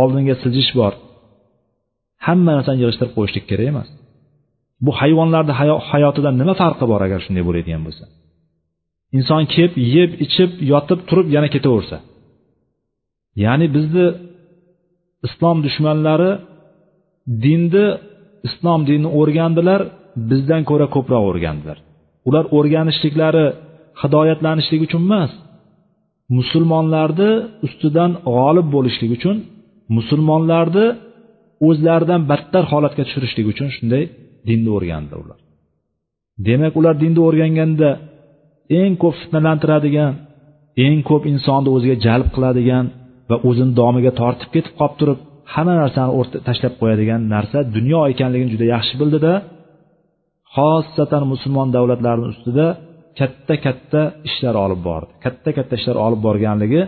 oldinga siljish bor. Hamma narsani yig'ishtirib qo'yishlik kerak emas. Bu hayvonlarni hayotidan nima farqi bor agar shunday bo'ladigan bo'lsa? Inson kelib yeb ichib yotib turib yana ketaversa? Ya'ni bizni islom dushmanlari dinni islom dinini o'rgandilar bizdan ko'ra ko'proq o'rgandilar. Ular o'rganishliklari hidoyatlanishlik uchun emas. Musulmonlarni ustidan g'olib bo'lishlik uchun musulmonlarni o'zlaridan battar holatga tushirishlik uchun shunday dinni o'rgandi ular. Demak ular dinni o'rganganda eng ko'p fitnalantiradigan eng ko'p insonni o'ziga jalb qiladigan va o'zini domiga tortib ketib qolib turib hamma narsani tashlab qo'yadigan narsa dunyo ekanligini juda yaxshi bildida xossatan musulmon davlatlarini ustida katta katta ishlar olib bordi. Katta katta ishlar olib borganligi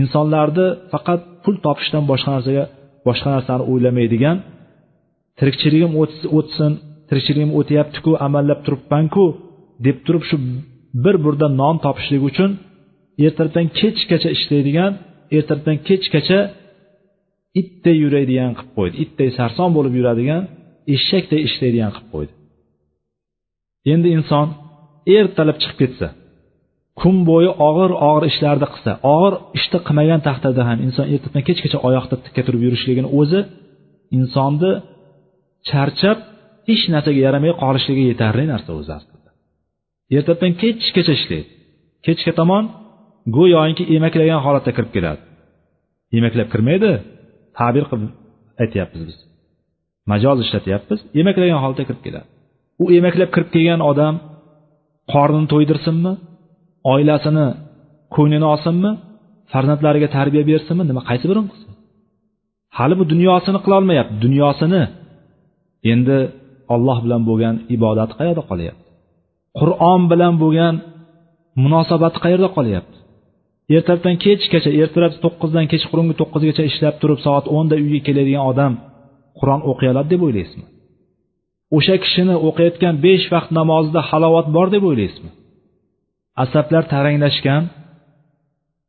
insonlarni faqat pul topishdan boshqa narsaga boshqa narsani o'ylamaydigan tirikchiligim o'tsin tirikchiligim o'tyaptiku amallab turibmanku deb turib shu bir burda non topishlik uchun ertalabdan kechgacha ishlaydigan ertalabdan kechgacha itday yuradigan qilib qo'ydi. Itday sarson bo'lib yuradigan eshakday ishlaydigan qilib qo'ydi. Endi inson ertalab chiqib ketsa kun bo'yi og'ir og'ir ishlarni qilsa og'ir ishni qilmagan taqdirda ham inson ertadan kechgacha oyoqda tikka turib yurishligini o'zi insonni charchab hech narsaga yaramay qolishligi yetarli narsa o'zi aslida. Ertadan kechgacha ishlaydi. Kechga tomon go'yoki emaklagan holatda kirib keladi. Emaklab kirmaydi tabir qilib aytyapmiz biz. Majoz ishlatyapmiz emaklagan holatda kirib keladi. U emaklab kirib kelgan odam qornini to'ydirsinmi? Oilasini ko'nglini olsinmi? Farzandlariga tarbiya bersinmi? Nima qaysi birini qilsin hali bu dunyosini qilolmayapti. Dunyosini. Endi olloh bilan bo'lgan ibodati qayerda qolyapti? Qur'on bilan bo'lgan munosabati qayerda qolyapti? Ertalabdan kechgacha ertalab to'qqizdan kechqurungi to'qqizgacha ishlab turib soat o'nda uyga keladigan odam qur'on o'qiy oladi deb o'ylaysizmi? O'sha kishini o'qiyotgan besh vaqt namozida halovat bor deb o'ylaysizmi? Asablar taranglashgan.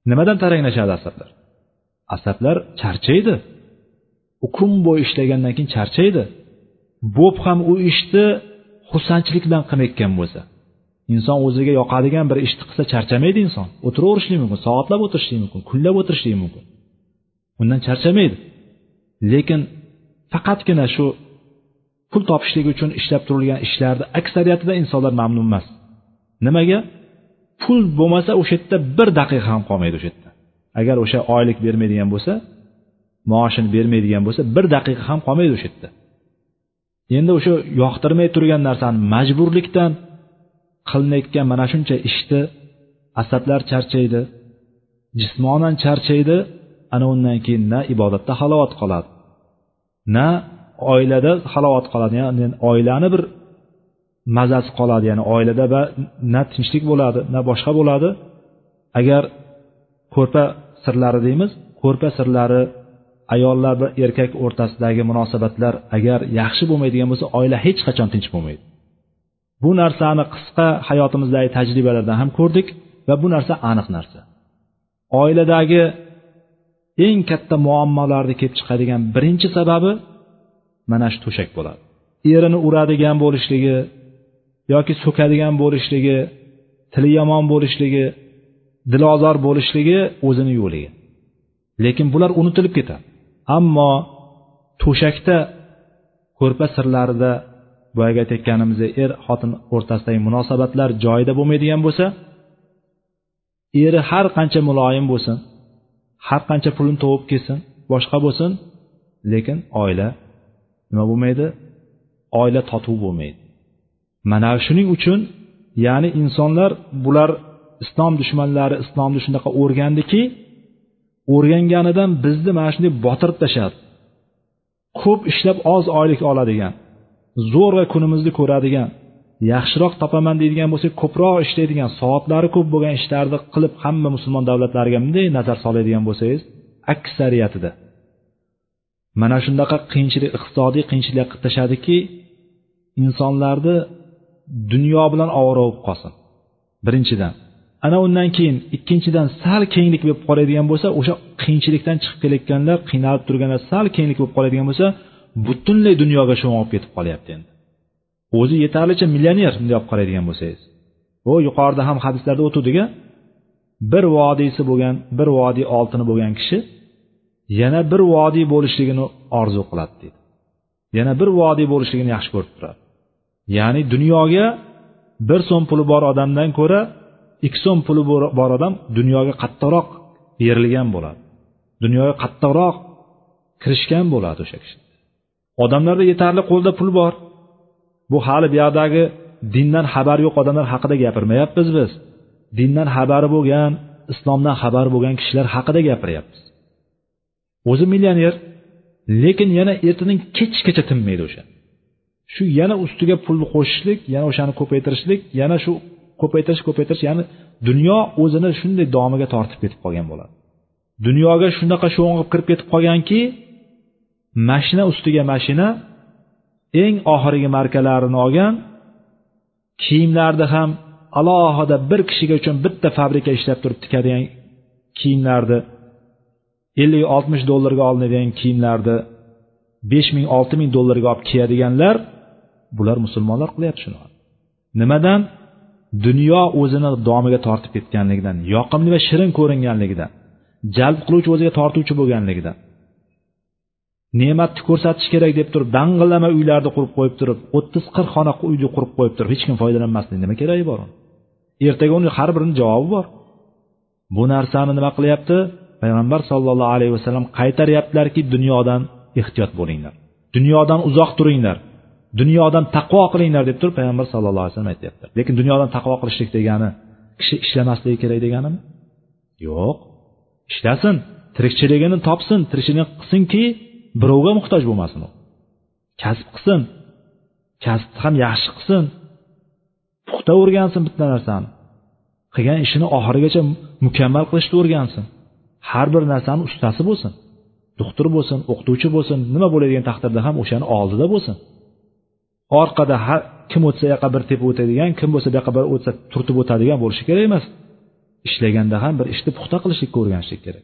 Nimadan taranglashadi asablar? Asablar charchaydi. U kun bo'yi ishlagandan keyin charchaydi. Bo'p ham u ishni xursandchilik bilan qilmayotgan bo'lsa. Inson o'ziga yoqadigan bir ishni qilsa charchamaydi inson. O'tiraverishligi mumkin soatlab o'tirishligi mumkin kunlab o'tirishligi mumkin. Undan charchamaydi. Lekin faqatgina shu pul topishlik uchun ishlab turilgan ishlarni aksariyatida insonlar mamnun emas. Nimaga? Pul bo'lmasa o'sha yerda bir daqiqa ham qolmaydi o'sha yerda. Agar o'sha oylik bermaydigan bo'lsa maoshini bermaydigan bo'lsa bir daqiqa ham qolmaydi o'sha yerda. Endi o'sha yoqtirmay turgan narsani majburlikdan qilinayotgan mana shuncha ishni asablar charchaydi jismonan charchaydi ana undan keyin na ibodatda halovat qoladi na oilada halovat qoladi ya'ni oilani bir mazasi qoladi ya'ni oilada na tinchlik bo'ladi na boshqa bo'ladi. Agar ko'rpa sirlari deymiz ko'rpa sirlari ayollar va erkak o'rtasidagi munosabatlar agar yaxshi bo'lmaydigan bo'lsa oila hech qachon tinch bo'lmaydi. Bu narsani qisqa hayotimizdagi tajribalardan ham ko'rdik va bu narsa aniq narsa. Oiladagi eng katta muammolarni kelib chiqadigan birinchi sababi mana shu to'shak bo'ladi. Erini uradigan bo'lishligi yoki so'kadigan bo'lishligi tili yomon bo'lishligi dilozor bo'lishligi o'zini yo'liga lekin bular unutilib ketadi. Ammo to'shakda ko'rpa sirlarida boyagi aytayotganimizdek er xotin o'rtasidagi munosabatlar joyida bo'lmaydigan bo'lsa eri har qancha muloyim bo'lsin har qancha pulini tovib kelsin boshqa bo'lsin lekin oila nima bo'lmaydi? Oila totuv bo'lmaydi. Mana shuning uchun ya'ni insonlar bular islom dushmanlari islomni shunaqa o'rgandiki o'rganganidan bizni mana shunday botirib tashladi. Ko'p ishlab oz oylik oladigan zo'rg'a kunimizni ko'radigan yaxshiroq topaman deydigan bo'lsak ko'proq ishlaydigan soatlari ko'p bo'lgan ishlarni qilib hamma musulmon davlatlariga bunday nazar soladigan bo'lsangiz aksariyatida mana shunaqa qiyinchilik iqtisodiy qiyinchiliklar qilib tashladiki insonlarni dunyo bilan ovora bo'lib qolsin. Birinchidan. Ana undan keyin ikkinchidan sal kenglik bo'lib qoladigan bo'lsa o'sha qiyinchilikdan chiqib kelayotganlar qiynalib turganlar sal kenglik bo'lib qoladigan bo'lsa butunlay dunyoga sho'ng'ib ketib qolyapti endi. O'zi yetarlicha millioner bunday olib qaraydigan bo'lsangiz. U yuqorida ham hadislarda o'tuvdik bir vodiysi bo'lgan bir vodiy oltini bo'lgan kishi yana bir vodiy bo'lishligini orzu qiladi deydi yana bir vodiy bo'lishligini yaxshi ko'rib turadi. Ya'ni dunyoga bir so'm puli bor odamdan ko'ra ikki so'm puli bor odam dunyoga qattiqroq berilgan bo'ladi. Dunyoga qattiqroq kirishgan bo'ladi o'sha kishi. Odamlarda yetarli qo'lda pul bor. Bu hali buyoqdagi dindan xabari yo'q odamlar haqida gapirmayapmiz biz. Dindan xabari bo'lgan islomdan xabari bo'lgan kishilar haqida gapiryapmiz. O'zi millioner lekin yana ertadan kechgacha tinmaydi o'sha. Shu yana ustiga pulni qo'shishlik yana o'shani ko'paytirishlik yana shu ko'paytirish ko'paytirish ya'ni dunyo o'zini shunday domiga tortib ketib qolgan bo'ladi. Dunyoga shunaqa sho'ng'ib kirib ketib qolganki mashina ustiga mashina eng oxirgi markalarini olgan kiyimlarni ham alohida bir kishiga uchun bitta fabrika ishlab turib tikadigan kiyimlarni ellik oltmish dollarga olinadigan kiyimlarni besh ming olti ming dollarga olib kiyadiganlar bular musulmonlar qilyapti shuni. Nimadan? Dunyo o'zini domiga tortib ketganligidan yoqimli va shirin ko'ringanligidan jalb qiluvchi o'ziga tortuvchi bo'lganligidan. Ne'matni ko'rsatish kerak deb turib dang'illama uylarni qurib qo'yib turib o'ttiz qirq xona uyni qurib qo'yib turib hech kim foydalanmaslik nima keragi bor ertaga uni har birini javobi bor. Bu narsani nima qilyapti? Payg'ambar sollallohu alayhi vasallam qaytaryaptilarki dunyodan ehtiyot bo'linglar. Dunyodan uzoq turinglar. Dunyodan taqvo qilinglar deb turib payg'ambar sallallohu alayhi vasallam aytyaptilar. Lekin dunyodan taqvo qilishlik degani kishi ishlamasligi kerak deganimi? Yo'q. Ishlasin tirikchiligini topsin tirikchilik qilsinki birovga muhtoj bo'lmasin u. Kasb qilsin. Kasbni ham yaxshi qilsin. Puxta o'rgansin bitta narsani. Qilgan ishini oxirigacha mukammal qilishni o'rgansin. Har bir narsani ustasi bo'lsin doktor bo'lsin o'qituvchi bo'lsin nima bo'ladigan taqdirda ham o'shani oldida bo'lsin. Orqada har kim o'tsa yoqqa bir tepib o'tadigan kim bo'lsa bu yoqqa bir o'tsa turtib o'tadigan bo'lishi kerak emas. Ishlaganda ham bir ishni puxta qilishlikka o'rganishlik kerak.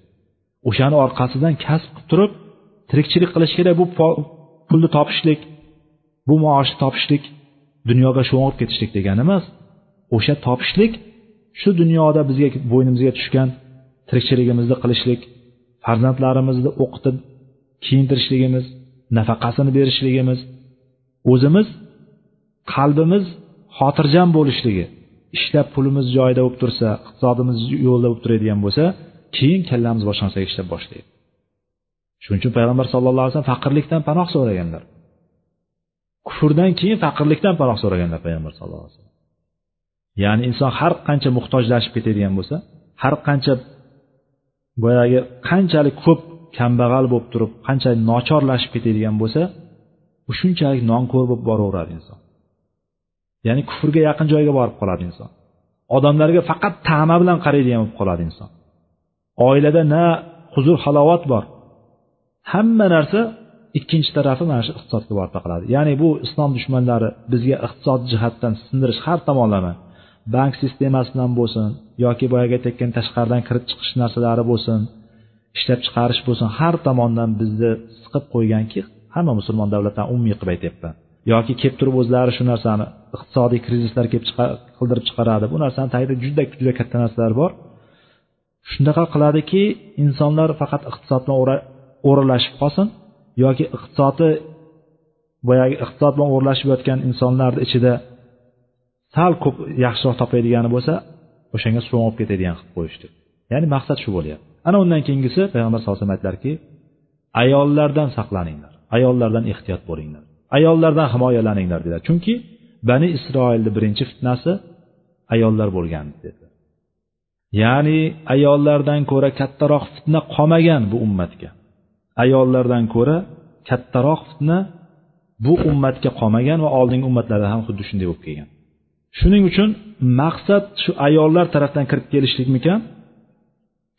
O'shani orqasidan kasb qilib turib tirikchilik qilish kerak bu pulni topishlik bu maoshni topishlik dunyoga sho'ng'ib ketishlik degani emas. O'sha topishlik shu dunyoda bizga bo'ynimizga tushgan tirikchiligimizni qilishlik farzandlarimizni o'qitib kiyintirishligimiz nafaqasini berishligimiz o'zimiz qalbimiz xotirjam bo'lishligi ishlab pulimiz joyida bo'lib tursa iqtisodimiz yo'lda bo'lib turadigan bo'lsa keyin kallamiz boshqa narsaga ishlab boshlaydi. Shuning uchun payg'ambar sallallohu alayhi vasallam faqirlikdan panoh so'raganlar. Kufrdan keyin faqirlikdan panoh so'raganlar payg'ambar sallallohu alayhi vasallam. Ya'ni inson har qancha muhtojlashib ketadigan bo'lsa har qancha boyagi qanchalik ko'p kambag'al bo'lib turib qanchalik nochorlashib ketadigan bo'lsa u shunchalik nonko'r bo'lib boraveradi inson. Ya'ni kufrga yaqin joyga borib qoladi inson. Odamlarga faqat ta'ma bilan qaraydigan bo'lib qoladi inson. Oilada na huzur halovat bor. Hamma narsa ikkinchi tarafi mana shu iqtisodga borib taqaladi. Ya'ni bu islom dushmanlari bizga iqtisod jihatdan sindirish har tomonlama bank sistemasidan bo'lsin yoki boyagi aytayotgan tashqaridan kirib chiqish narsalari bo'lsin ishlab chiqarish bo'lsin har tomondan bizni siqib qo'yganki hamma musulmon davlatlarni umumiy qilib aytyapman yoki kelib turib o'zlari shu narsani iqtisodiy krizislar kelib qildirib chiqaradi. Bu narsani tagida juda juda katta narsalar bor. Shunaqa qiladiki insonlar faqat iqtisod bilan o'ralashib qolsin yoki iqtisodi boyagi iqtisod bilan o'ralashib yotgan insonlarni ichida sal ko'p yaxshiroq topadigani bo'lsa o'shanga so'ngib ketadigan qilib qo'yishdi. Ya'ni maqsad shu bo'lyapti. Ana undan keyingisi payg'ambar sallallohu alayhi vasallam aytdilarki ayollardan saqlaninglar ayollardan ehtiyot bo'linglar ayollardan himoyalaninglar dedilar. Chunki bani isroilni birinchi fitnasi ayollar bo'lgan dedilar. Ya'ni ayollardan ko'ra kattaroq fitna qolmagan bu ummatga. Ayollardan ko'ra kattaroq fitna bu ummatga qolmagan va oldingi ummatlarda ham xuddi shunday bo'lib kelgan. Shuning uchun maqsad shu ayollar tarafdan kirib kelishlikmikan?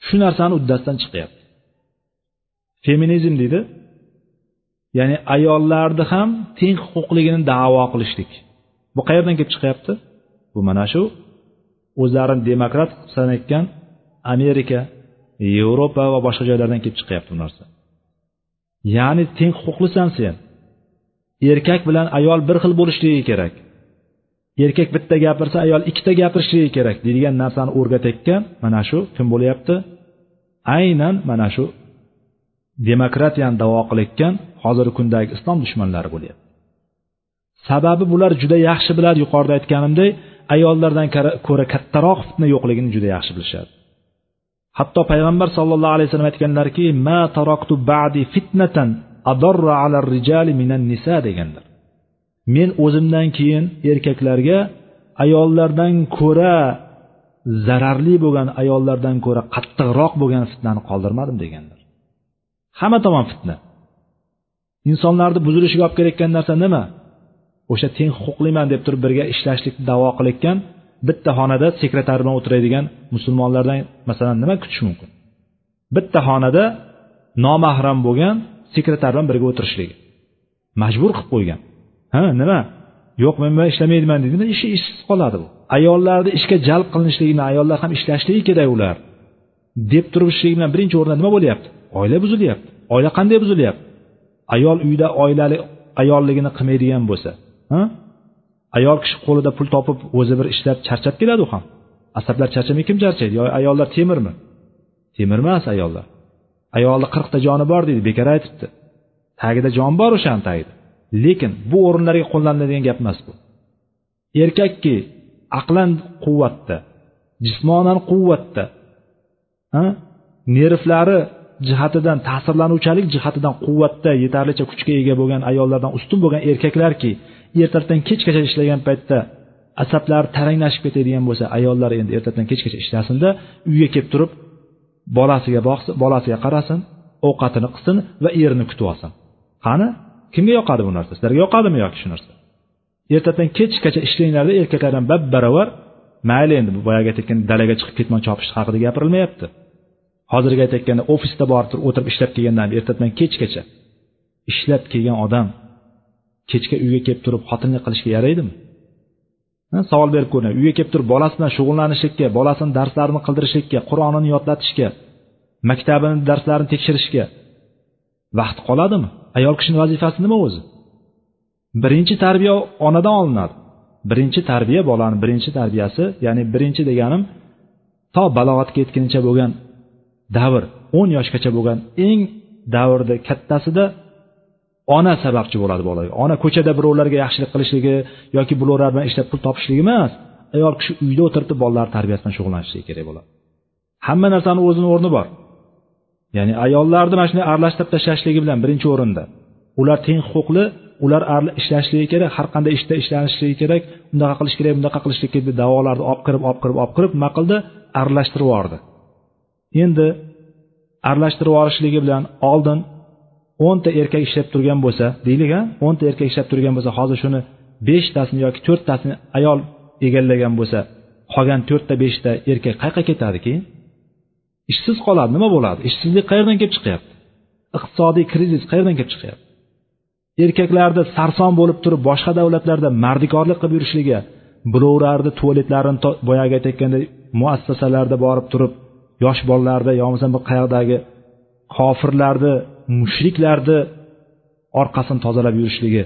Shu narsani uddasidan chiqyapti. Feminizm deydi. Ya'ni ayollarni ham teng huquqligini davo qilishlik. Bu qayerdan kelib chiqyapti? Bu mana shu o'zlarini demokrat sanayotgan amerika yevropa va boshqa joylardan kelib chiqyapti bu narsa. Ya'ni teng huquqlisan sen. Erkak bilan ayol bir xil bo'lishligi kerak. Erkak bitta gapirsa ayol ikkita gapirishligi kerak deydigan narsani o'rgatayotgan mana shu kim bo'lyapti? Aynan mana shu demokratiyani davo qilayotgan hozirgi kundagi islom dushmanlari bo'lyapti. Sababi bular juda yaxshi biladi yuqorida aytganimdek ayollardan ko'ra kattaroq fitna yo'qligini juda yaxshi bilishadi. Hatto payg'ambar sollallohu alayhi vasallam aytganlarki ma taroktu ba'di fitnatan adarra ala rijali minan nisa deganlar. Men o'zimdan keyin erkaklarga ayollardan ko'ra zararli bo'lgan ayollardan ko'ra qattiqroq bo'lgan fitnani qoldirmadim deganlar. Hamma tomon fitna. Insonlarni buzilishiga olib kelayotgan narsa nima? O'sha teng huquqliman deb turib birga ishlashlikni davo qilayotgan bitta xonada sekretar bilan o'tiradigan musulmonlardan masalan nima kutish mumkin? Bitta xonada nomahram bo'lgan sekretar bilan birga o'tirishligi. Majbur qilib qo'ygan. Ha nima? Yo'q men bilan ishlamaydiman deydimi ishi ishsiz qoladi bu. Ayollarni ishga jalb qilinishligini bilan ayollar ham ishlashligi kerak ular. Deb turishlik bilan birinchi o'rinda nima bo'lyapti? Oila buzilyapti. Oila qanday buzilyapti? Ayol uyda oilali ayolligini qilmaydigan bo'lsa ha? Ayol kishi qo'lida pul topib o'zi bir ishlab charchab keladi u ham. Asablar charchamay kim charchaydi? Yo ayollar temirmi? Temir emas ayollar. Ayolni qirqta joni bor deydi bekor aytibdi. Tagida jon bor o'shani tagida lekin bu o'rinlarga qo'llaniladigan gap emas bu. Erkakki aqlan quvvatda jismonan quvvatda nervlari jihatidan ta'sirlanuvchalik jihatidan quvvatda yetarlicha kuchga ega bo'lgan ayollardan ustun bo'lgan erkaklarki ertadan kechgacha ishlagan paytda asablari taranglashib ketadigan bo'lsa ayollar endi ertadan kechgacha ishlasinda uyga kelib turib bolasiga boqsin bolasiga qarasin ovqatini qilsin va erini kutib olsin. Qani? Kimga yoqadi bu narsa? Sizlarga yoqadimi yoki shu narsa? Ertadan kechgacha ishlanglarda erkaklardan bab baravar mayli endi boyagi aytayotgan dalaga chiqib ketmon chopish haqida gapirilmayapti. Hozirgi aytayotganda ofisda borib turib o'tirib ishlab kelgandan ertadan kechgacha ishlab kelgan odam kechga uyga kelib turib xotinlik qilishga yaraydimi? Savol berib ko'ring uyga kelib turib bolasi bilan shug'ullanishlikka bolasini darslarini qildirishlikka qur'onini yodlatishga maktabini darslarini tekshirishga vaqt qoladimi? Ayol kishini vazifasi nima o'zi? Birinchi tarbiya onadan olinadi. Birinchi tarbiya bolani birinchi tarbiyasi ya'ni birinchi deganim to balog'atga yetguncha bo'lgan davr o'n yoshgacha bo'lgan eng davrni kattasida ona sababchi bo'ladi bolaga. Ona ko'chada birovlarga yaxshilik qilishligi yoki birovlar bilan ishlab pul topishligi emas. Ayol kishi uyda o'tiribdi bolalar tarbiyasi bilan shug'ullanishligi kerak bo'ladi. Hamma narsani o'zini o'rni bor. Ya'ni ayollarni mana shunday aralashtirib tashlashligi bilan birinchi o'rinda. Ular teng huquqli ular ishlashligi kerak har qanday ishda ishlanishligi kerak unaqa qilish kerak bunaqa qilishlik kerak deb davolarni olib kirib olib kirib olib kirib nima qildi? Aralashtirib yubordi. Endi aralashtirib yuborishligi bilan oldin o'nta erkak ishlab turgan bo'lsa deylik a o'nta erkak ishlab turgan bo'lsa hozir shuni beshtasini yoki to'rttasini ayol egallagan bo'lsa qolgan to'rtta beshta erkak qayerqa ketadi keyin ishsiz qoladi nima bo'ladi? Ishsizlik qayerdan kelib chiqyapti? Iqtisodiy krizis qayerdan kelib chiqyapti? Erkaklarni sarson bo'lib turib boshqa davlatlarda mardikorlik qilib yurishligi birovlarni tualetlarini boyagi aytayotganday muassasalarda borib turib yosh bolalarni yo bo'lmasam bir qayoqdagi kofirlarni mushriklarni orqasini tozalab yurishligi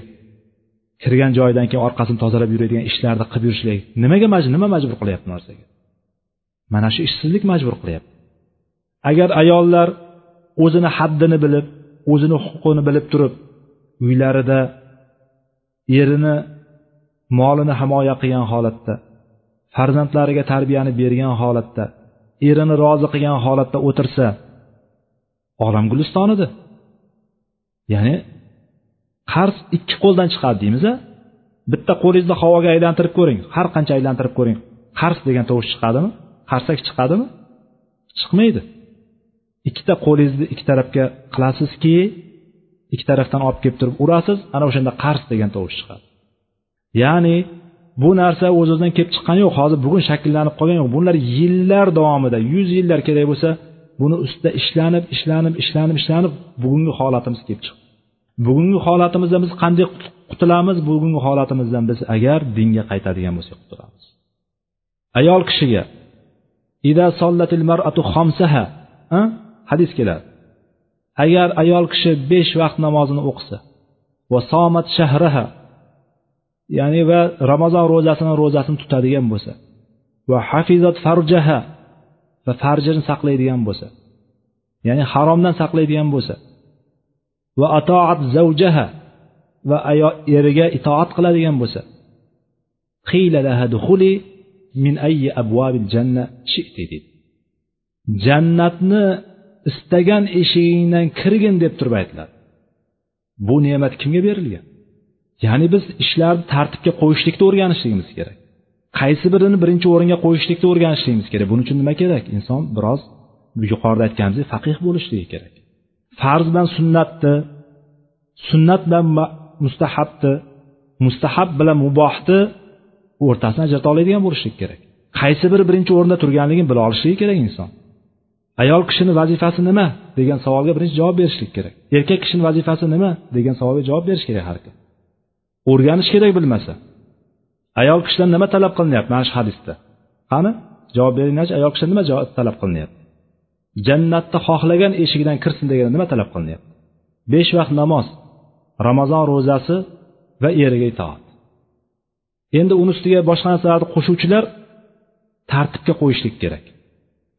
kirgan joyidan keyin orqasini tozalab yuradigan ishlarni qilib yurishligi. Nimaga majbur nima majbur qilyapti bu narsaga? Mana shu ishsizlik majbur qilyapti. Agar ayollar o'zini haddini bilib o'zini huquqini bilib turib uylarida erini molini himoya qilgan holatda farzandlariga tarbiyani bergan holatda erini rozi qilgan holatda o'tirsa olam guliston edi ya'ni qarz ikki qo'ldan chiqadi deymiz a bitta qo'lingizni havoga aylantirib ko'ring har qancha aylantirib ko'ring. Qars degan tovush chiqadimi? Qarsak chiqadimi? Chiqmaydi. Ikkita qo'lingizni ikki tarafga qilasizki ikki tarafdan olib kelib turib urasiz ana o'shanda qars degan tovush chiqadi. Ya'ni bu narsa o'z o'zidan kelib chiqqani yo'q hozir bugun shakllanib qolgani yo'q. Bunlar yillar davomida yuz yillar kerak bo'lsa buni ustida ishlanib ishlanib ishlanib ishlanib bugungi holatimiz kelib chiqdi. Bugungi holatimizdan biz qanday qutulamiz? Bugungi holatimizdan biz agar dinga qaytadigan bo'lsak qutulamiz ayol kishiga ida sollatil mar'atu xomsaha hadis keladi. Agar ayol kishi besh vaqt namozini o'qisa va somat shahraha ya'ni va ramazon ro'zasini ro'zasini tutadigan bo'lsa va hafizat farjaha va farjini saqlaydigan bo'lsa ya'ni haromdan saqlaydigan bo'lsa va atoat zavjaha va ayol eriga itoat qiladigan bo'lsa min ayyi abvabil janna shiti deydi jannatni istagan eshigingdan kirgin deb turib aytiladi bu ne'mat kimga berilgan? Ya'ni biz ishlarni tartibga qo'yishlikni o'rganishligimiz kerak. Qaysi birini birinchi o'ringa qo'yishlikni o'rganishligimiz kerak? Buning uchun nima kerak? Inson biroz yuqorida aytganimizdek faqih bo'lishligi kerak. Farz bilan sunnatni sunnat bilan mustahabni mustahab bilan mubohni o'rtasini ajrata oladigan bo'lishlik kerak. Qaysi biri birinchi o'rinda turganligini bila olishligi kerak inson. Ayol kishini vazifasi nima? degan savolga birinchi javob berishlik kerak. Erkak kishini vazifasi nima? degan savolga javob berish kerak har kim. O'rganish kerak bilmasa. Ayol kishidan nima talab qilinyapti? Mana shu hadisda. Qani? Javob beringlarchi ayol kishidan nima talab qilinyapti? Jannatni xohlagan eshigidan kirsin deganda nima talab qilinyapti? Besh vaqt namoz ramazon ro'zasi va eriga itoat. Endi uni ustiga boshqa narsalarni qo'shuvchilar tartibga qo'yishlik kerak.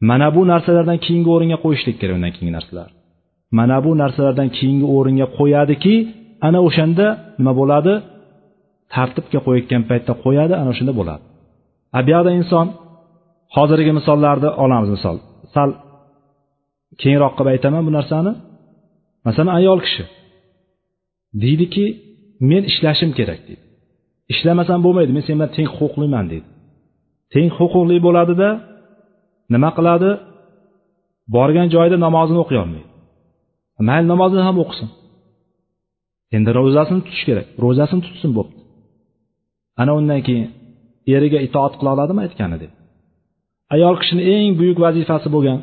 Mana bu narsalardan keyingi o'ringa qo'yishlik kerak undan keyingi narsalar. Mana bu narsalardan keyingi o'ringa qo'yadiki ana o'shanda nima bo'ladi? Tartibga qo'yayotgan paytda qo'yadi ana o'shanda bo'ladi. A buyoqda inson hozirgi misollarni olamiz misol. Sal keyinroq qilib aytaman bu narsani. Masalan ayol kishi. Deydiki men ishlashim kerak deydi. Ishlamasam bo'lmaydi men sen bilan teng huquqliman deydi. Teng huquqli bo'ladida nima qiladi? Borgan joyida namozini o'qiy olmaydi mayli namozini ham o'qisin. Endi ro'zasini tutish kerak. Ro'zasini tutsin bo'pti. Ana undan keyin eriga itoat qila oladimi aytganidek ayol kishini eng buyuk vazifasi bo'lgan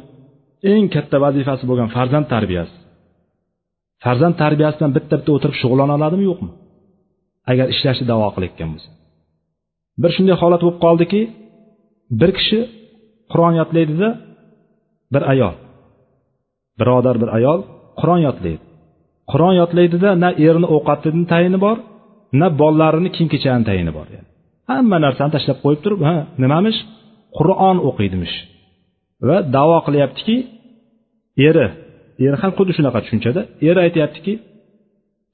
eng katta vazifasi bo'lgan farzand tarbiyasi. Farzand tarbiyasi bilan bitta bitta o'tirib shug'ullana oladimi yo'qmi? Agar ishlashni davo qilayotgan bo'lsa. Bir shunday holat bo'lib qoldiki bir kishi qur'on yodlaydida bir ayol. Birodar bir ayol qur'on yodlaydi. Qur'on yodlaydida na erini ovqatini tayini bor na bolalarini kiyim kechagini tayini bor yani. hamma narsani tashlab qo'yib turib ha nimamish? Qur'on o'qiydimish va davo qilyaptiki eri eri ham xuddi shunaqa tushunchada eri aytyaptiki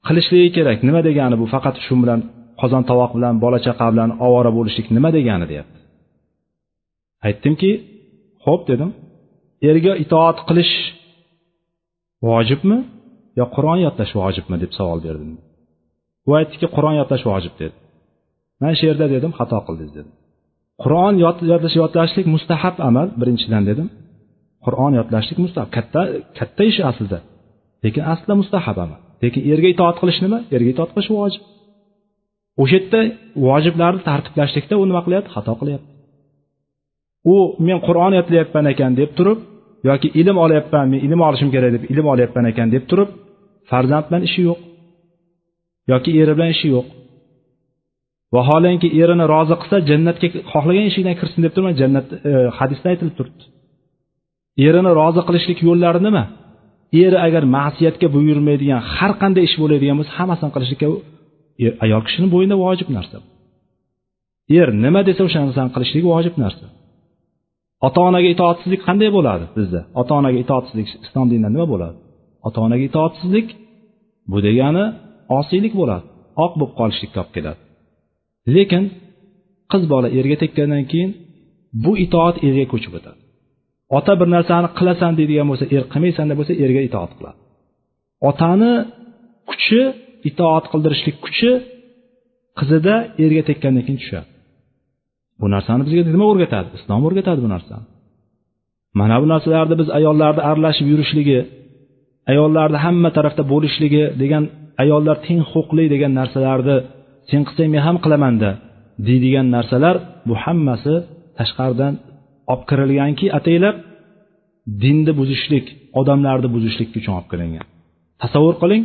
qilishligi kerak nima degani bu? Faqat shu bilan qozon tovoq bilan bola chaqa bilan ovora bo'lishlik nima degani deyapti. Aytdimki ho'p dedim. Erga itoat qilish vojibmi yo qur'on yodlash vojibmi deb savol berdim. U aytdiki qur'on yodlash vojib dedi. Mana shu yerda dedim xato qildingiz dedim. Qur'on yodlash yodlashlik mustahab amal birinchidan dedim. Qur'on yodlashlik mustahab katta katta ish aslida lekin aslida mustahab amal. Lekin erga itoat qilish nima? Erga itoat qilish vojib. O'sha yerda vojiblarni tartiblashlikda u nima qilyapti? Xato qilyapti. U men qur'on yodlayapman ekan deb turib yoki ilm olyapman men ilm olishim kerak deb ilm olyapman ekan deb turib farzand bilan ishi yo'q. Yoki eri bilan ishi yo'q. Vaholanki erini rozi qilsa jannatga xohlagan eshikdan kirsin deb turibman jannat e, hadisda aytilib turibdi. Erini rozi qilishlik yo'llari nima? Eri agar ma'siyatga buyurmaydigan har qanday ish bo'ladigan bo'lsa hammasini qilishlikka er, ayol kishini bo'yinda vojib narsa er nima desa o'sha narsani qilishlik vojib narsa. Ota onaga itoatsizlik qanday bo'ladi bizda? Ota onaga itoatsizlik islom dinida nima bo'ladi? Ota onaga itoatsizlik bu degani osiylik bo'ladi oq bo'lib qolishlikka olib keladi. Lekin qiz bola erga tekkandan keyin bu itoat erga ko'chib o'tadi. Ota bir narsani qilasan deydigan bo'lsa er qilmaysan deb bo'lsa erga itoat qiladi. Otani kuchi itoat qildirishlik kuchi qizida erga tekkandan keyin tushadi. Bu narsani bizga nima o'rgatadi? Islom o'rgatadi bu narsani. Mana bu narsalarni biz ayollarni aralashib yurishligi ayollarni hamma tarafda bo'lishligi degan ayollar teng huquqli degan narsalarni sen qilsang men ham qilamanda deydigan narsalar bu hammasi tashqaridan olib kirilganki ataylab dinni buzishlik odamlarni buzishlik uchun olib kirilgan tasavvur qiling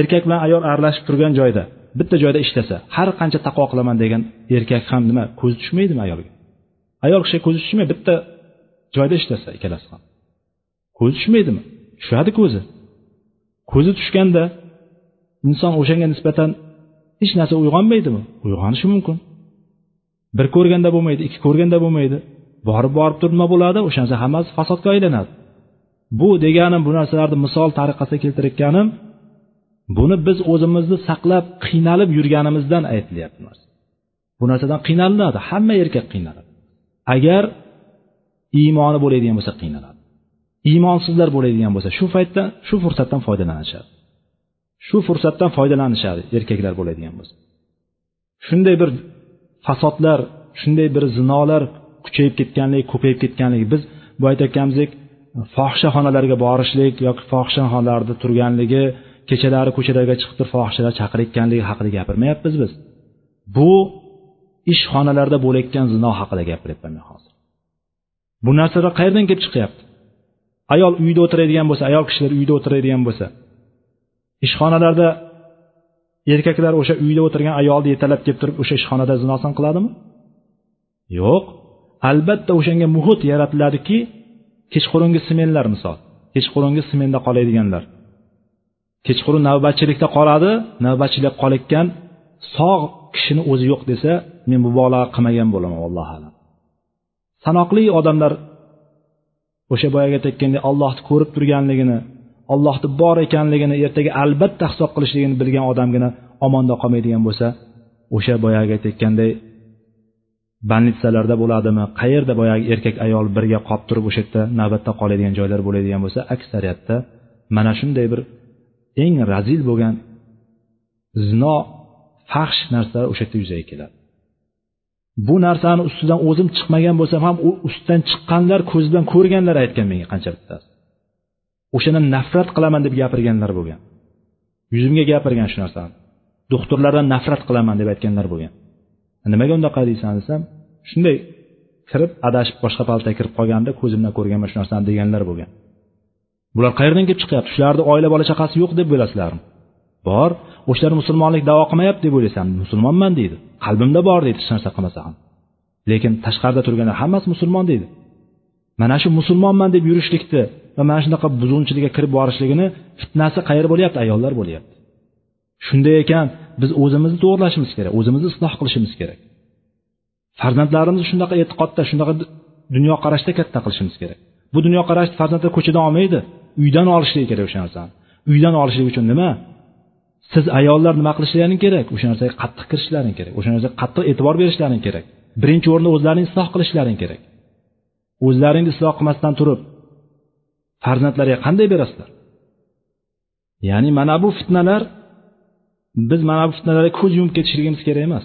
erkak bilan ayol aralashib turgan joyda bitta joyda ishlasa har qancha taqvo qilaman degan erkak ham nima ko'zi tushmaydimi ayolga? Ayol kishiga ko'zi tushmaydi bitta joyda ishlasa ikkalasi ham. Ko'zi tushmaydimi? Tushadi ko'zi. Ko'zi tushganda inson o'shanga nisbatan hech narsa uyg'onmaydimi? Uyg'onishi mumkin. Bir ko'rganda bo'lmaydi ikki ko'rganda bo'lmaydi. Borib borib turib nima bo'ladi o'sha narsa hammasi fasodga aylanadi. Bu deganim bu narsalarni misol tariqasida keltirayotganim buni biz o'zimizni saqlab qiynalib yurganimizdan aytilyapti bu narsadan qiynalinadi hamma erkak qiynaladi. Agar iymoni bo'ladigan bo'lsa qiynaladi. Iymonsizlar bo'ladigan bo'lsa shu paytda shu fursatdan foydalanishadi. Shu fursatdan foydalanishadi erkaklar bo'ladigan bo'lsa. Shunday bir fasodlar shunday bir zinolar kuchayib ketganligi ko'payib ketganligi biz bu aytayotganimizdek fohishaxonalarga borishlik yoki fohishaxonalarda turganligi kechalari ko'chalarga chiqib turib fohishalar chaqirayotganligi haqida gapirmayapmiz biz. Bu ishxonalarda bo'layotgan zino haqida gapiryapman men hozir. Bu narsalar qayerdan kelib chiqyapti? Ayol uyda o'tiradigan bo'lsa ayol kishilar uyda o'tiradigan bo'lsa ishxonalarda erkaklar o'sha uyda o'tirgan ayolni yetalab kelib turib o'sha ishxonada zinosini qiladimi? Yo'q. Albatta o'shanga muhit yaratiladiki kechqurungi smenlar misol kechqurungi smenda qoladiganlar. Kechqurun navbatchilikda qoladi. Navbatchilik qolayotgan sog' kishini o'zi yo'q desa men mubolag'a qilmagan bo'laman allohu alam. Sanoqli odamlar o'sha boyagi aytayotgandek ollohni ko'rib turganligini ollohni bor ekanligini ertaga albatta hisob qilishligini bilgan odamgina omonda qolmaydigan bo'lsa o'sha boyagi aytayotganday bolnitsalarda bo'ladimi qayerda boyagi erkak ayol birga qolib turib o'sha yerda navbatda qoladigan joylar bo'ladigan bo'lsa aksariyatda mana shunday bir eng razil bo'lgan zino fahsh narsalar o'sha yerda yuzaga keladi. Bu narsani ustidan o'zim chiqmagan bo'lsam ham u ustidan chiqqanlar ko'z bilan ko'rganlar aytgan menga qancha bittasi. O'shandan nafrat qilaman deb gapirganlar bo'lgan. Yuzimga gapirgan shu narsani. Doktorlardan nafrat qilaman deb aytganlar bo'lgan. Nimaga undaqa deysan desam shunday kirib adashib boshqa paltaga kirib qolganda ko'zimdan ko'rganman shu narsani deganlar bo'lgan. Bular qayerdan kelib chiqyapti? Shularni oila bola chaqasi yo'q deb bo'lasizlar bor o'shalar musulmonlik davo qilmayapti deb o'ylaysan musulmonman deydi. Qalbimda bor deydi hech narsa qilmasa ham. Lekin tashqarida turganlar hammasi musulmon deydi. Mana shu musulmonman deb yurishlikni va mana shunaqa buzg'unchilikka kirib borishligini fitnasi qayerda bo'lyapti? Ayollar bo'lyapti. Shunday ekan biz o'zimizni to'g'irlashimiz kerak o'zimizni isloh qilishimiz kerak. Farzandlarimizni shunaqa e'tiqodda shunaqa dunyoqarashda katta qilishimiz kerak. Bu dunyoqarash farzandlar ko'chadan olmaydi. Uydan olishligi kerak o'sha narsani. Uydan olishlik uchun nima? Siz ayollar nima qilishlaring kerak? O'sha narsaga qattiq kirishlaring kerak. O'sha narsaga qattiq e'tibor berishlaring kerak. Birinchi o'rinda o'zlaringni isloh qilishlaring kerak. O'zlaringni isloh qilmasdan turib farzandlarga qanday berasizlar? Ya'ni mana bu fitnalar biz mana bu fitnalarga ko'z yumib ketishligimiz kerak emas.